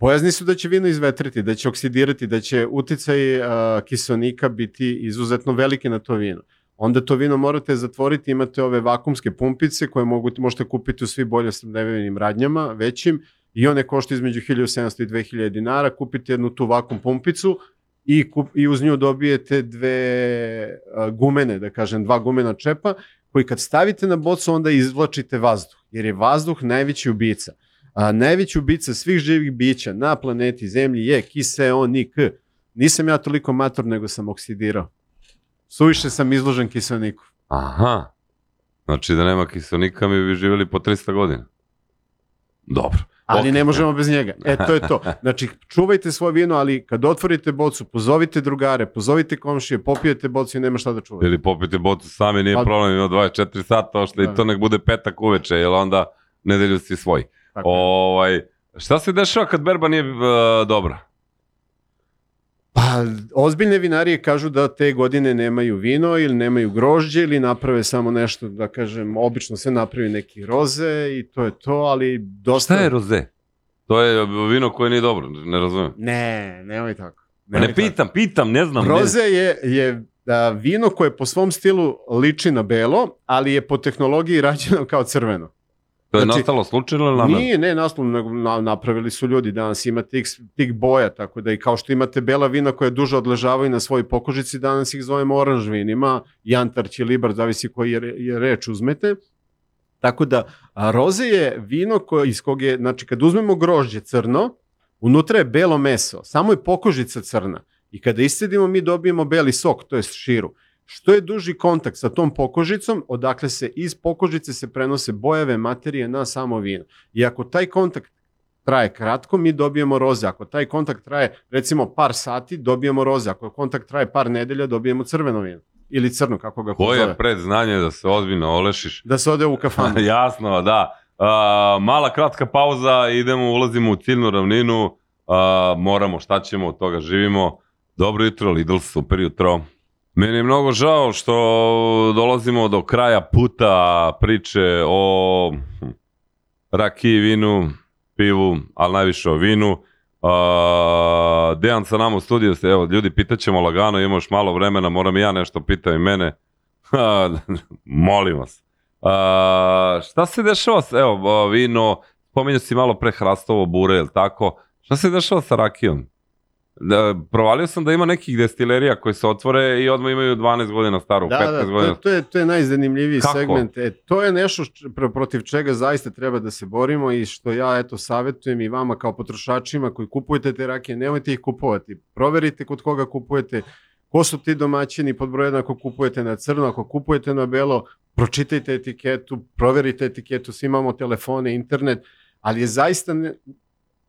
Bojazni su da će vino izvetriti, da će oksidirati, da će uticaj uh, kiselnika biti izuzetno veliki na to vino. Onda to vino morate zatvoriti, imate ove vakumske pumpice koje mogu, možete kupiti u svi bolje snabdevenim radnjama, većim, i one košte između 1700 i 2000 dinara, kupite jednu tu vakum pumpicu i, kup, i uz nju dobijete dve a, gumene, da kažem, dva gumena čepa, koji kad stavite na bocu onda izvlačite vazduh, jer je vazduh najveći ubica. A najveći ubica svih živih bića na planeti Zemlji je kiseonik. Nisam ja toliko mator, nego sam oksidirao. Suviše sam izložen kiseoniku. Aha. Znači da nema kiselnika mi bi živjeli po 300 godina. Dobro. Ali ne možemo bez njega. E, to je to. Znači, čuvajte svoje vino, ali kad otvorite bocu, pozovite drugare, pozovite komšije, popijete bocu i nema šta da čuvate. Ili popite bocu sami, nije Pa- problem, ima 24 sata, ošte Da. i to nek bude petak uveče, jer onda nedelju si svoj. Tako. Ovaj, šta se dešava kad berba nije uh, dobra? Pa, ozbiljne vinarije kažu da te godine nemaju vino ili nemaju grožđe ili naprave samo nešto, da kažem, obično se napravi neki roze i to je to, ali dosta... Šta je roze? To je vino koje nije dobro, ne razumem. Ne, nemoj tako. Pa Nemoj ne pitam, pitam, ne znam. ne- Roze je, je a, vino koje po svom stilu liči na belo, ali je po tehnologiji rađeno kao crveno. To je znači- nastalo slučajno ili namerno? Nije, ne, naslovno, nego na, napravili su ljudi, danas ima tih, tih boja, tako da i kao što imate bela vina koja duže odležavaju na svojoj pokožici, danas ih zovemo oranž vinima, jantar, ćilibar, zavisi koji je, je reč uzmete. Tako da, a, roze je vino koje, iz kog je, znači kad uzmemo grožđe crno, unutra je belo meso, samo je pokožica crna. I kada iscedimo, mi dobijemo beli sok, to je širu. Što je duži kontakt sa tom pokožicom, odakle se iz pokožice se prenose bojave materije na samo vino. I ako taj kontakt traje kratko, mi dobijemo roze. Ako taj kontakt traje recimo par sati, dobijemo roze. Ako kontakt traje par nedelja, dobijemo crveno vino. Ili crno, kako ga ko Koje je predznanje da se ozbiljno olešiš? Da se ode u kafanu. <laughs> Jasno, da. A, mala kratka pauza, idemo, ulazimo u ciljnu ravninu, a, moramo, šta ćemo, od toga živimo. Dobro jutro, Lidl, super jutro. Meni je mnogo žao što dolazimo do kraja puta priče o hm, rakiji, vinu, pivu, ali najviše o vinu. A, Dejan sa nama u studiju, evo, ljudi, pitaćemo lagano, imamo još malo vremena, moram i ja nešto pitam i mene. <laughs> Molim vas. A, šta se dešava, evo, vino, pominjao si malo pre hrastovo bure, jel tako? Šta se dešava sa rakijom? Da, provalio sam da ima nekih destilerija koji se otvore i odmah imaju 12 godina staru, Da, 15 da, godina. je, to je, to je najzanimljiviji Kako? segment. E, to je nešto š- pro- protiv čega zaista treba da se borimo i što ja eto savjetujem i vama kao potrošačima koji kupujete te rakije, nemojte ih kupovati. Proverite kod koga kupujete, ko su ti domaćini pod broj jedan ako kupujete na crno, ako kupujete na belo, pročitajte etiketu, proverite etiketu, svi imamo telefone, internet, ali je zaista ne,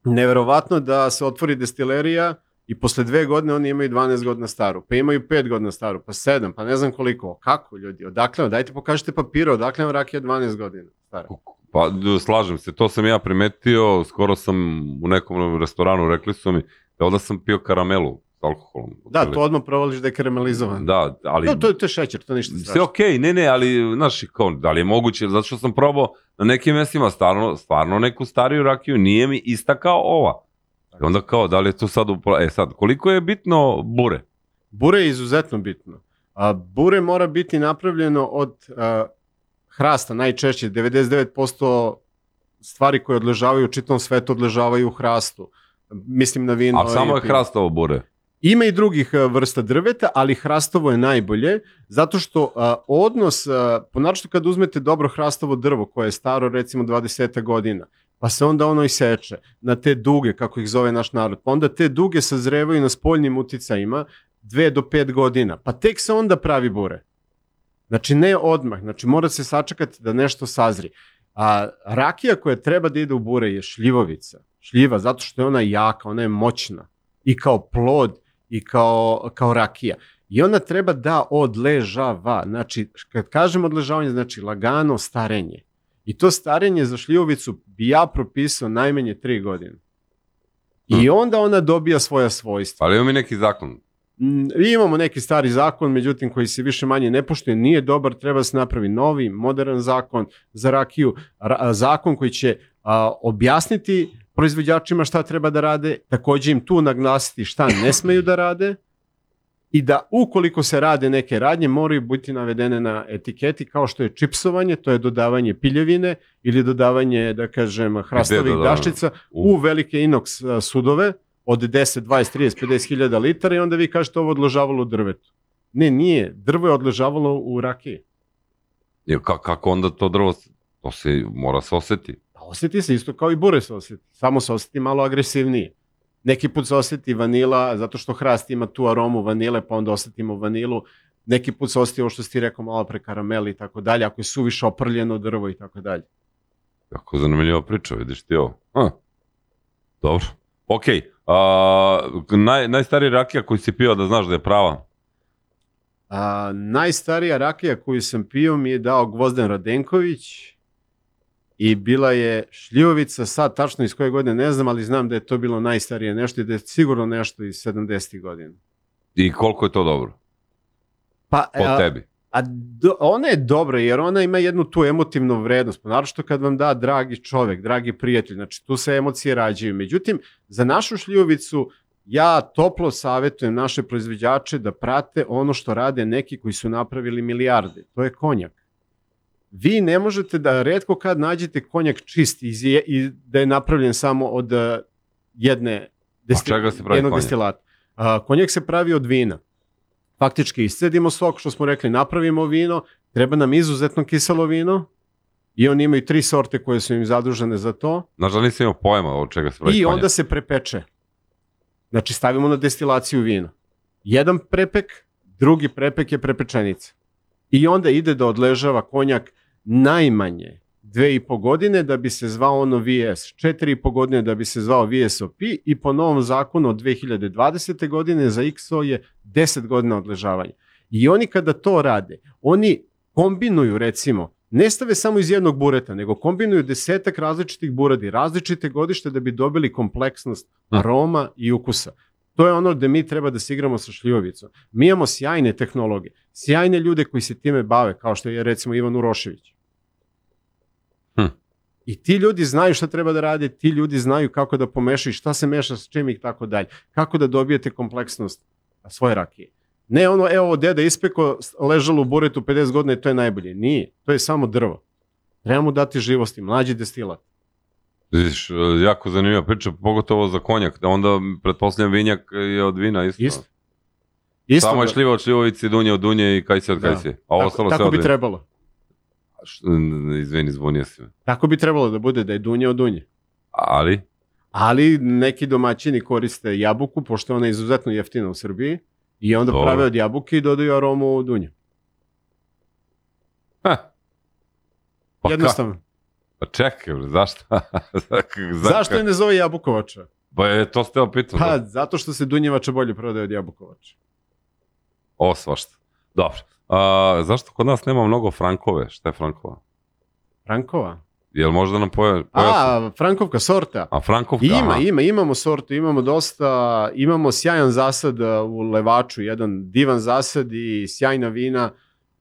neverovatno da se otvori destilerija i posle dve godine oni imaju 12 godina staru, pa imaju 5 godina staru, pa 7, pa ne znam koliko. Kako ljudi? Odakle? vam? Dajte pokažite papire, odakle vam rakija 12 godina stara? Pa, slažem se, to sam ja primetio, skoro sam u nekom restoranu, rekli su mi, da sam pio karamelu s alkoholom. Da, to odmah provališ da je karamelizovan. Da, ali... No, to, je- to je šećer, to ništa Sve strašno. okej, ne, ne, ali, znaš, kao, da li je moguće, zato što sam probao na nekim mestima stvarno, stvarno neku stariju rakiju, nije mi ista kao ova. I onda kao, da li je to sad, upra... e sad, koliko je bitno bure? Bure je izuzetno bitno. A, bure mora biti napravljeno od a, hrasta najčešće, 99% stvari koje odležavaju u čitom svetu odležavaju u hrastu. Mislim na vino. A samo je hrastovo bure. Ima i drugih e, vrsta drveta, ali hrastovo je najbolje, zato što a, odnos, a, ponačno kad uzmete dobro hrastovo drvo koje je staro recimo 20 godina, pa se onda ono iseče na te duge, kako ih zove naš narod, pa onda te duge sazrevaju na spoljnim uticajima dve do pet godina, pa tek se onda pravi bure. Znači ne odmah, znači mora se sačekati da nešto sazri. A rakija koja treba da ide u bure je šljivovica. Šljiva, zato što je ona jaka, ona je moćna. I kao plod, i kao, kao rakija. I ona treba da odležava. Znači, kad kažem odležavanje, znači lagano starenje. I to starenje za šljivovicu bi ja propisao najmanje tri godine. I onda ona dobija svoja svojstva. Ali imamo mi neki zakon. Mm, Imamo neki stari zakon, međutim koji se više manje ne poštuje, nije dobar, treba se napravi novi, modern zakon za rakiju, ra- zakon koji će a, objasniti proizvođačima šta treba da rade, takođe im tu naglasiti šta ne smeju da rade i da ukoliko se rade neke radnje moraju biti navedene na etiketi kao što je čipsovanje, to je dodavanje piljevine ili dodavanje, da kažem, hrastovih dodavanje? daščica u velike inox sudove od 10, 20, 30, 50 hiljada litara i onda vi kažete ovo odložavalo u drvetu. Ne, nije. Drvo je odležavalo u rakiji. Jer ka, kako onda to drvo, to se mora se oseti. Pa osjeti se isto kao i bure se osjeti. Samo se osjeti malo agresivnije. Neki put se osjeti vanila, zato što hrast ima tu aromu vanile, pa onda osjetimo vanilu. Neki put se osjeti ovo što si ti rekao malo pre karameli i tako dalje, ako je suviše oprljeno drvo i tako dalje. Kako zanimljiva priča, vidiš ti ovo. Ha. Dobro. Ok. A, naj, najstariji rakija koji si pio da znaš da je prava. A, najstarija rakija koju sam pio mi je dao Gvozden Radenković i bila je šljivovica, sad tačno iz koje godine ne znam, ali znam da je to bilo najstarije nešto i da je sigurno nešto iz 70. godina. I koliko je to dobro Pa, po a, tebi? A do, ona je dobra jer ona ima jednu tu emotivnu vrednost, pa naročito kad vam da dragi čovek, dragi prijatelj, znači tu se emocije rađaju. Međutim, za našu šljivovicu ja toplo savjetujem naše proizvođače da prate ono što rade neki koji su napravili milijarde. To je konjak. Vi ne možete da redko kad nađete konjak čist iz, je- i da je napravljen samo od uh, jedne desti- čega se pravi jednog konjak? destilata. Uh, konjak se pravi od vina faktički iscedimo sok, što smo rekli, napravimo vino, treba nam izuzetno kiselo vino i oni imaju tri sorte koje su im zadužene za to Znaš da nisam imao pojma od čega se pravi i konjak. onda se prepeče. Znači stavimo na destilaciju vino. Jedan prepek, drugi prepek je prepečenica. I onda ide da odležava konjak najmanje dve i po godine da bi se zvao ono VS, četiri i po godine da bi se zvao VSOP i po novom zakonu od 2020. godine za XO je 10 godina odležavanja. I oni kada to rade, oni kombinuju recimo, ne stave samo iz jednog bureta, nego kombinuju desetak različitih buradi, različite godište da bi dobili kompleksnost aroma i ukusa. To je ono gde mi treba da se igramo sa šljivovicom. Mi imamo sjajne tehnologije, sjajne ljude koji se time bave, kao što je recimo Ivan Urošević. Hm. I ti ljudi znaju šta treba da rade, ti ljudi znaju kako da pomešaju, šta se meša s čim i tako dalje. Kako da dobijete kompleksnost svoje rakije. Ne ono, evo, deda ispeko, ležalo u buretu 50 godina i to je najbolje. Nije, to je samo drvo. Treba mu dati živosti, mlađi destilat. Vidiš, e, jako zanimljiva priča, pogotovo za konjak. Da onda, pretpostavljam, vinjak je od vina isto. Isto. Isto Samo je da- šljiva od šljivovici, dunje od dunje i kaj se od kaj Da. A tako, ostalo tako od bi trebalo. Izvini, zbunio si me. Tako bi trebalo da bude, da je dunje od dunje. Ali, Ali neki domaćini koriste jabuku, pošto je ona izuzetno jeftina u Srbiji, i onda Dobro. prave od jabuke i dodaju aromu od dunja. ha. Pa Jednostavno. ka- Pa čekaj, zašto? <laughs> Zašto je ne zove jabukovača? Pa je, to ste opitao. Pa, zato što se dunjevača bolje prodaje od jabukovača. Ovo svašta. Dobro. A, zašto kod nas nema mnogo Frankove? Šta je Frankova? Frankova? Jel možda nam poja, pojasni? A, Frankovka sorta. A Frankovka? Ima, aha. ima, imamo sortu, imamo dosta, imamo sjajan zasad u Levaču, jedan divan zasad i sjajna vina,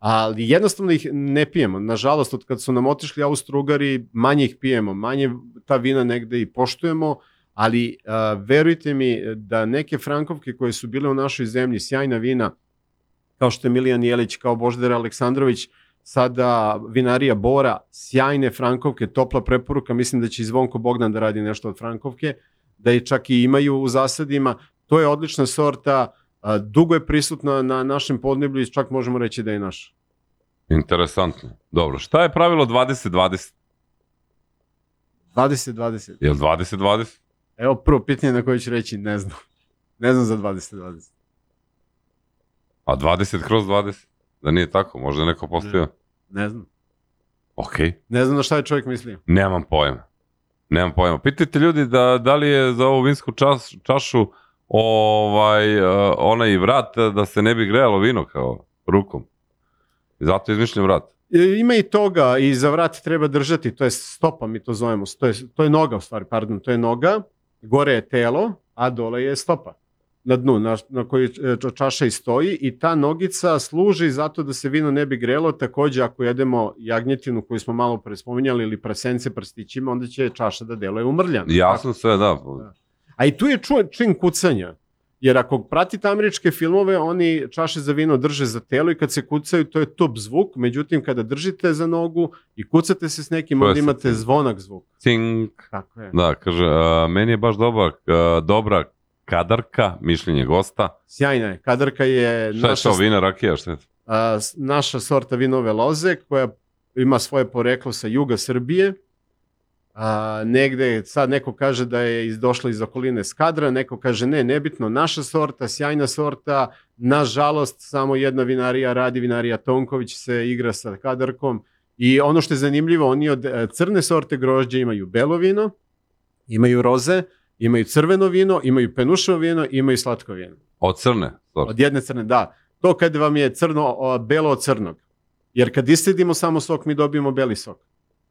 ali jednostavno ih ne pijemo. Nažalost, od kad su nam otišli Austro-Ugari, manje ih pijemo, manje ta vina negde i poštujemo, ali a, verujte mi da neke Frankovke koje su bile u našoj zemlji, sjajna vina, kao što je Milijan Jelić, kao Boždar Aleksandrović, sada vinarija Bora, sjajne Frankovke, topla preporuka, mislim da će i Zvonko Bogdan da radi nešto od Frankovke, da je čak i imaju u zasadima. To je odlična sorta, a, dugo je prisutna na našem podneblju i čak možemo reći da je naša. Interesantno. Dobro, šta je pravilo 20-20? 20-20. Je li 20-20? Evo prvo pitanje na koje ću reći ne znam. Ne znam za 20-20. A 20 kroz 20? Da nije tako, možda je neko postavio. Ne znam. Ok, Ne znam na šta je čovjek mislio. nemam pojma. Nemam pojma. Pitajte ljudi da, da li je za ovu vinsku čas, čašu ovaj, uh, onaj vrat da se ne bi grejalo vino kao rukom. Zato je izmišljen vrat. E, Ima i toga i za vrat treba držati, to je stopa mi to zovemo, to je, to je noga u stvari, pardon, to je noga, gore je telo, a dole je stopa na dnu na, na kojoj e, ča- čaša i stoji i ta nogica služi zato da se vino ne bi grelo, takođe ako jedemo jagnjetinu koju smo malo pre spominjali ili prasence prstićima, onda će čaša da deluje umrljano. Jasno sve, da. A i tu je ču, čin kucanja. Jer ako pratite američke filmove, oni čaše za vino drže za telo i kad se kucaju, to je top zvuk. Međutim, kada držite za nogu i kucate se s nekim, onda imate tim. zvonak zvuk. Cink. Tako je. Da, kaže, uh, meni je baš dobar, uh, dobra kadarka, mišljenje gosta. Sjajna je. Kadarka je Šta je naša, to, vina, rakija, šta je to? a, naša sorta vinove loze koja ima svoje poreklo sa juga Srbije. A, negde sad neko kaže da je iz, došla iz okoline Skadra, neko kaže ne, nebitno, naša sorta, sjajna sorta, nažalost samo jedna vinarija radi, vinarija Tonković se igra sa Kadarkom i ono što je zanimljivo, oni od e, crne sorte grožđa imaju belo vino, imaju roze, imaju crveno vino, imaju penušovo vino, imaju slatko vino. Od crne. sorte. Od jedne crne, da. To kad vam je crno, o, belo od crnog. Jer kad istedimo samo sok, mi dobijemo beli sok.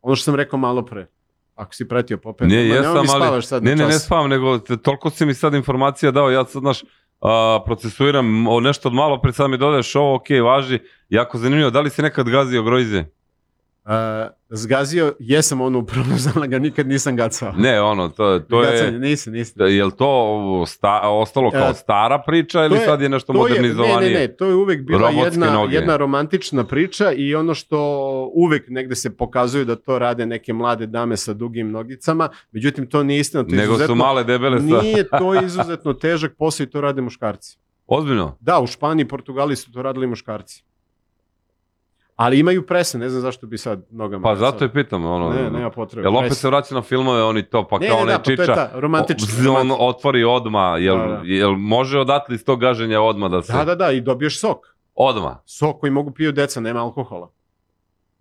Ono što sam rekao malo pre. Ako si pratio popet. Ne, Ma, nemoj jesam, mi ali... spavaš sad ne, ne, ne spavam, nego te, toliko si mi sad informacija dao, ja sad, znaš, a, procesuiram o, nešto od malo pre, sad mi dodaješ ovo, ok, važi, jako zanimljivo, da li si nekad gazio grojze? Uh, zgazio, jesam ono upravo <laughs> ga nikad nisam gacao. Ne, ono, to, to Gacanje, je, nisam, nisam. da, je li to sta, ostalo kao E, stara priča ili je- sad je nešto To je, modernizovanije? ne, ne, ne, to je uvek bila jedna, noge. jedna romantična priča i ono što uvek negde se pokazuju da to rade neke mlade dame sa dugim nogicama, međutim to nije istina, to je Nego su male debele sa... nije to <laughs> izuzetno težak posao i to rade muškarci. Ozbiljno? Da, u Španiji i Portugali su to radili muškarci. Ali imaju prese, ne znam zašto bi sad nogama. Pa zato je pitam, ono... Ne, nema potrebe. Jel opet se vraća na filmove, oni to, pa Ne, kao ne, onaj da, pa to je čiča, ta romantična- o- <laughs> on otvori odma, jel, Da, da. jel može odatle iz tog gaženja odma da se... Da, da, da, i dobiješ sok. Odma. Sok koji mogu piju deca, nema alkohola.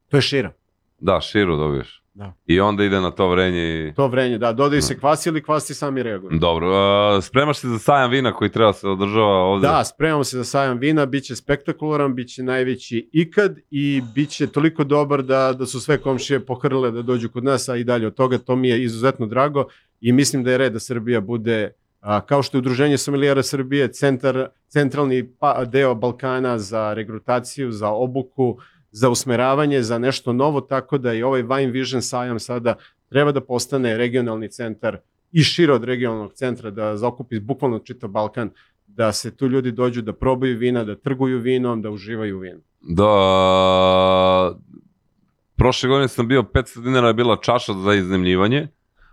To je šira. Da, širu dobiješ. Da. I onda ide na to vrenje i... To vrenje, da, dodaju se kvasi ili kvasi sami reaguju. Dobro, uh, spremaš se za sajam vina koji treba se održava ovde? Da, spremamo se za sajam vina, bit će spektakularan, bit će najveći ikad i bit će toliko dobar da, da su sve komšije pohrle da dođu kod nas, a i dalje od toga, to mi je izuzetno drago i mislim da je red da Srbija bude, a, kao što je Udruženje sommelijera Srbije, centar, centralni pa, deo Balkana za regrutaciju, za obuku, za usmeravanje, za nešto novo, tako da i ovaj Wine Vision sajam sada treba da postane regionalni centar i šire od regionalnog centra, da zaokupi bukvalno čitav Balkan, da se tu ljudi dođu da probaju vina, da trguju vinom, da uživaju u vinu. Da, prošle godine sam bio 500 dinara je bila čaša za iznemljivanje.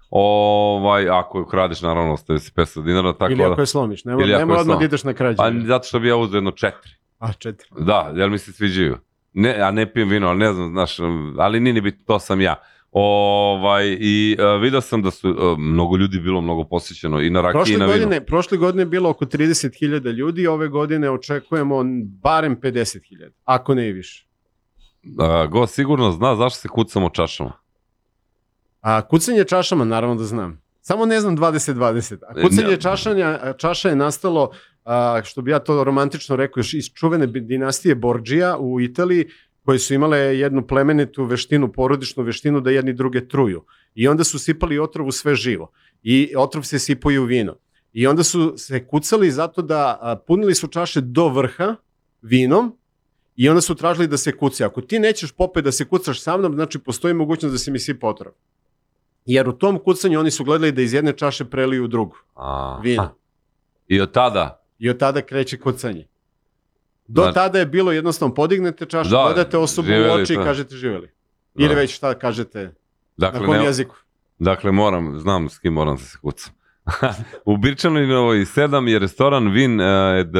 Ovaj, ako je ukradiš, naravno, ostaje si 500 dinara, tako Ili ako da... je slomiš, ako nemoj je odmah da ideš na krađe. A zato što bi ja uzeo jedno četiri. A, četiri. Da, jer mi se sviđaju. Ne, a ne pijem vino, ali ne znam, znaš, ali nije ni bitno, to sam ja. Ovaj, I uh, vidio sam da su uh, mnogo ljudi bilo mnogo posjećeno i na rakiji i Prošle na vinu. godine, prošle godine je bilo oko 30.000 ljudi, ove godine očekujemo barem 50.000, ako ne i više. Uh, go sigurno zna zašto se kucamo čašama. A kucanje čašama, naravno da znam. Samo ne znam 20-20. A kucanje čašanja, čaša je nastalo, a, što bi ja to romantično rekao, još iz čuvene dinastije Borđija u Italiji, koje su imale jednu plemenitu veštinu, porodičnu veštinu da jedni druge truju. I onda su sipali otrov u sve živo. I otrov se sipaju u vino. I onda su se kucali zato da a, punili su čaše do vrha vinom i onda su tražili da se kuci. Ako ti nećeš popet da se kucaš sa mnom, znači postoji mogućnost da se mi sipa otrov. Jer u tom kucanju oni su gledali da iz jedne čaše preliju u drugu Aha. vino. I od tada, I od tada kreće kucanje. Do Znači- tada je bilo jednostavno podignete čašu, Da, gledate osobu u oči i da. kažete živeli. Ili Da. već šta kažete, na Dakle, kom ne, jeziku. dakle, moram, znam s kim moram da se kucam. <laughs> u Birčanovoj 7 je restoran Vin uh, ed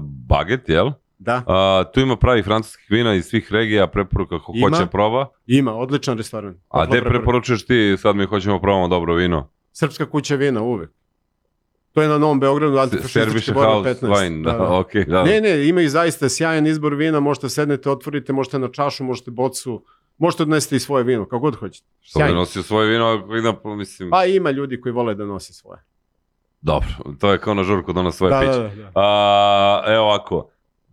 Baget, jel? Da, A, tu ima pravi francuskih vina iz svih regija, preporuka ko Ima. hoće proba. ima, odličan restoran. A gde preporučuješ ti, sad mi hoćemo probamo dobro vino? Srpska kuća vina, uvek. To je na Novom Beogradu, antifašistički borba House 15. Wine, da, okej, da. Ne, ne, imaju zaista sjajan izbor vina, možete sednete, otvorite, možete na čašu, možete bocu, možete odnesete i svoje vino, kako god hoćete. Što bi Sjajno. nosio svoje vino, pa mislim, Pa ima ljudi koji vole da nose svoje. dobro, to je kao na žurku da svoje Da, piće. da, da. A, evo ovako.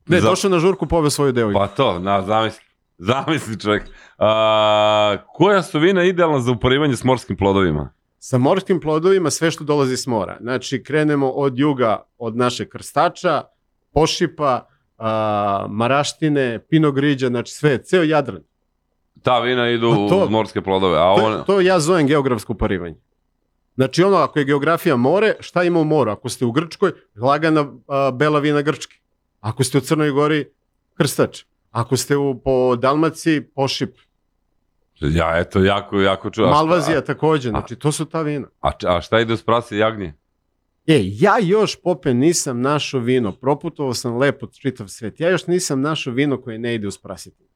Ne, Za- došao na žurku, poveo svoju devojku. Pa to, na, zamisli. Zamisli čovjek. A, koja su vina idealna za uporivanje s morskim plodovima? Sa morskim plodovima sve što dolazi s mora. Znači, krenemo od juga, od našeg krstača, pošipa, a, maraštine, pinogriđa, znači sve, ceo Jadran. Ta vina idu Pa to- uz morske plodove, a To, on... to ja zovem geografsko uparivanje. Znači ono, ako je geografija more, šta ima u moru? Ako ste u Grčkoj, lagana a, bela vina Grčke. Ako ste u Crnoj Gori, krstač. Ako ste u, po Dalmaciji, pošip. Ja, eto, jako, jako ču... a šta- Malvazija takođe, znači to su ta vina. A, a šta ide uz prase jagnje? E, ja još, Pope, nisam našao vino. Proputovao sam lepo čitav svet. Ja još nisam našao vino koje ne ide uz prasitinu.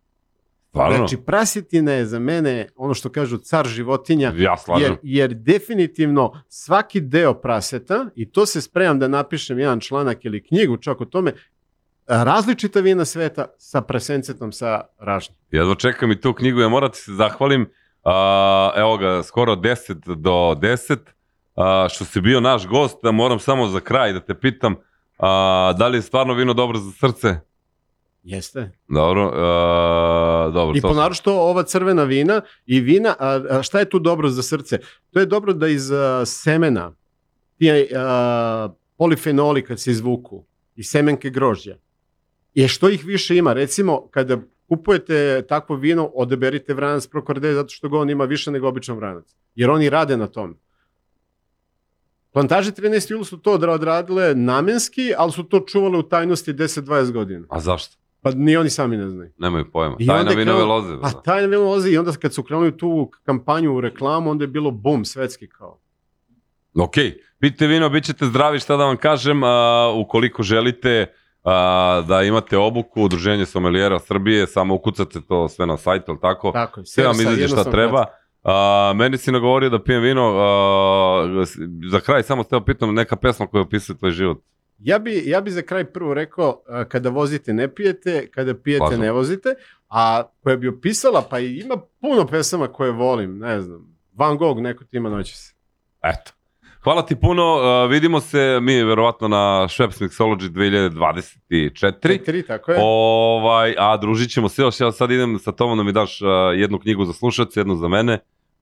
Stvarno? Znači, prasitina je za mene, ono što kažu, car životinja. ja slažem. Jer, jer definitivno svaki deo praseta, i to se spremam da napišem jedan članak ili knjigu čak o tome, različita vina sveta sa presencetom sa ražnjom. Jedva čekam i tu knjigu, ja moram ti se zahvalim, a, evo ga, skoro 10 do 10, a, što si bio naš gost, da moram samo za kraj da te pitam, a, da li je stvarno vino dobro za srce? Jeste. Dobro, a, dobro. I to- ponarošto ova crvena vina i vina, a, a šta je tu dobro za srce? To je dobro da iz a, semena, ti a, polifenoli kad se izvuku, i semenke grožđa, je što ih više ima. Recimo, kada kupujete takvo vino, odaberite vranac Procorde zato što ga on ima više nego običan vranac. Jer oni rade na tome. Plantaže 13 jula su to odradile namenski, ali su to čuvale u tajnosti 10-20 godina. A zašto? Pa ni oni sami ne znaju. Nemaju pojma. I Tajna vinove loze. A taj ne lozi i onda kad su krenuli tu kampanju u reklamu, onda je bilo bum svetski kao. Ok, pite vino, bit ćete zdravi, šta da vam kažem, a, ukoliko želite a, da imate obuku, udruženje sommelijera Srbije, samo ukucate to sve na sajtu, ali tako? Tako je. Sve vam izađe šta treba. A, meni si nagovorio da pijem vino, a, za kraj samo ste pitam neka pesma koja opisuje tvoj život. Ja bi, ja bi za kraj prvo rekao, kada vozite ne pijete, kada pijete Važno. ne vozite, a koja bi opisala, pa ima puno pesama koje volim, ne znam, Van Gogh, neko ti ima noći se. Eto. Hvala ti puno, a, vidimo se mi verovatno na Schweppes Mixology 2024. Tri, tako je. Ovaj, a družit ćemo se još, ja sad idem sa tobom da mi daš a, jednu knjigu za slušac, jednu za mene,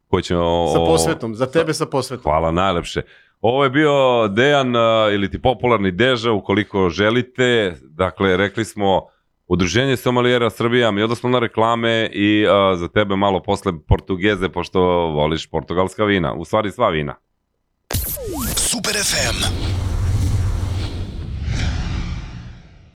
koju ćemo... sa o- posvetom, za tebe sa posvetom. Hvala najlepše. Ovo je bio Dejan a, ili ti popularni Deža, ukoliko želite. Dakle, rekli smo Udruženje somalijera Srbija, mi odnosno na reklame i a, za tebe malo posle Portugeze, pošto voliš portugalska vina. U stvari sva vina. Super FM.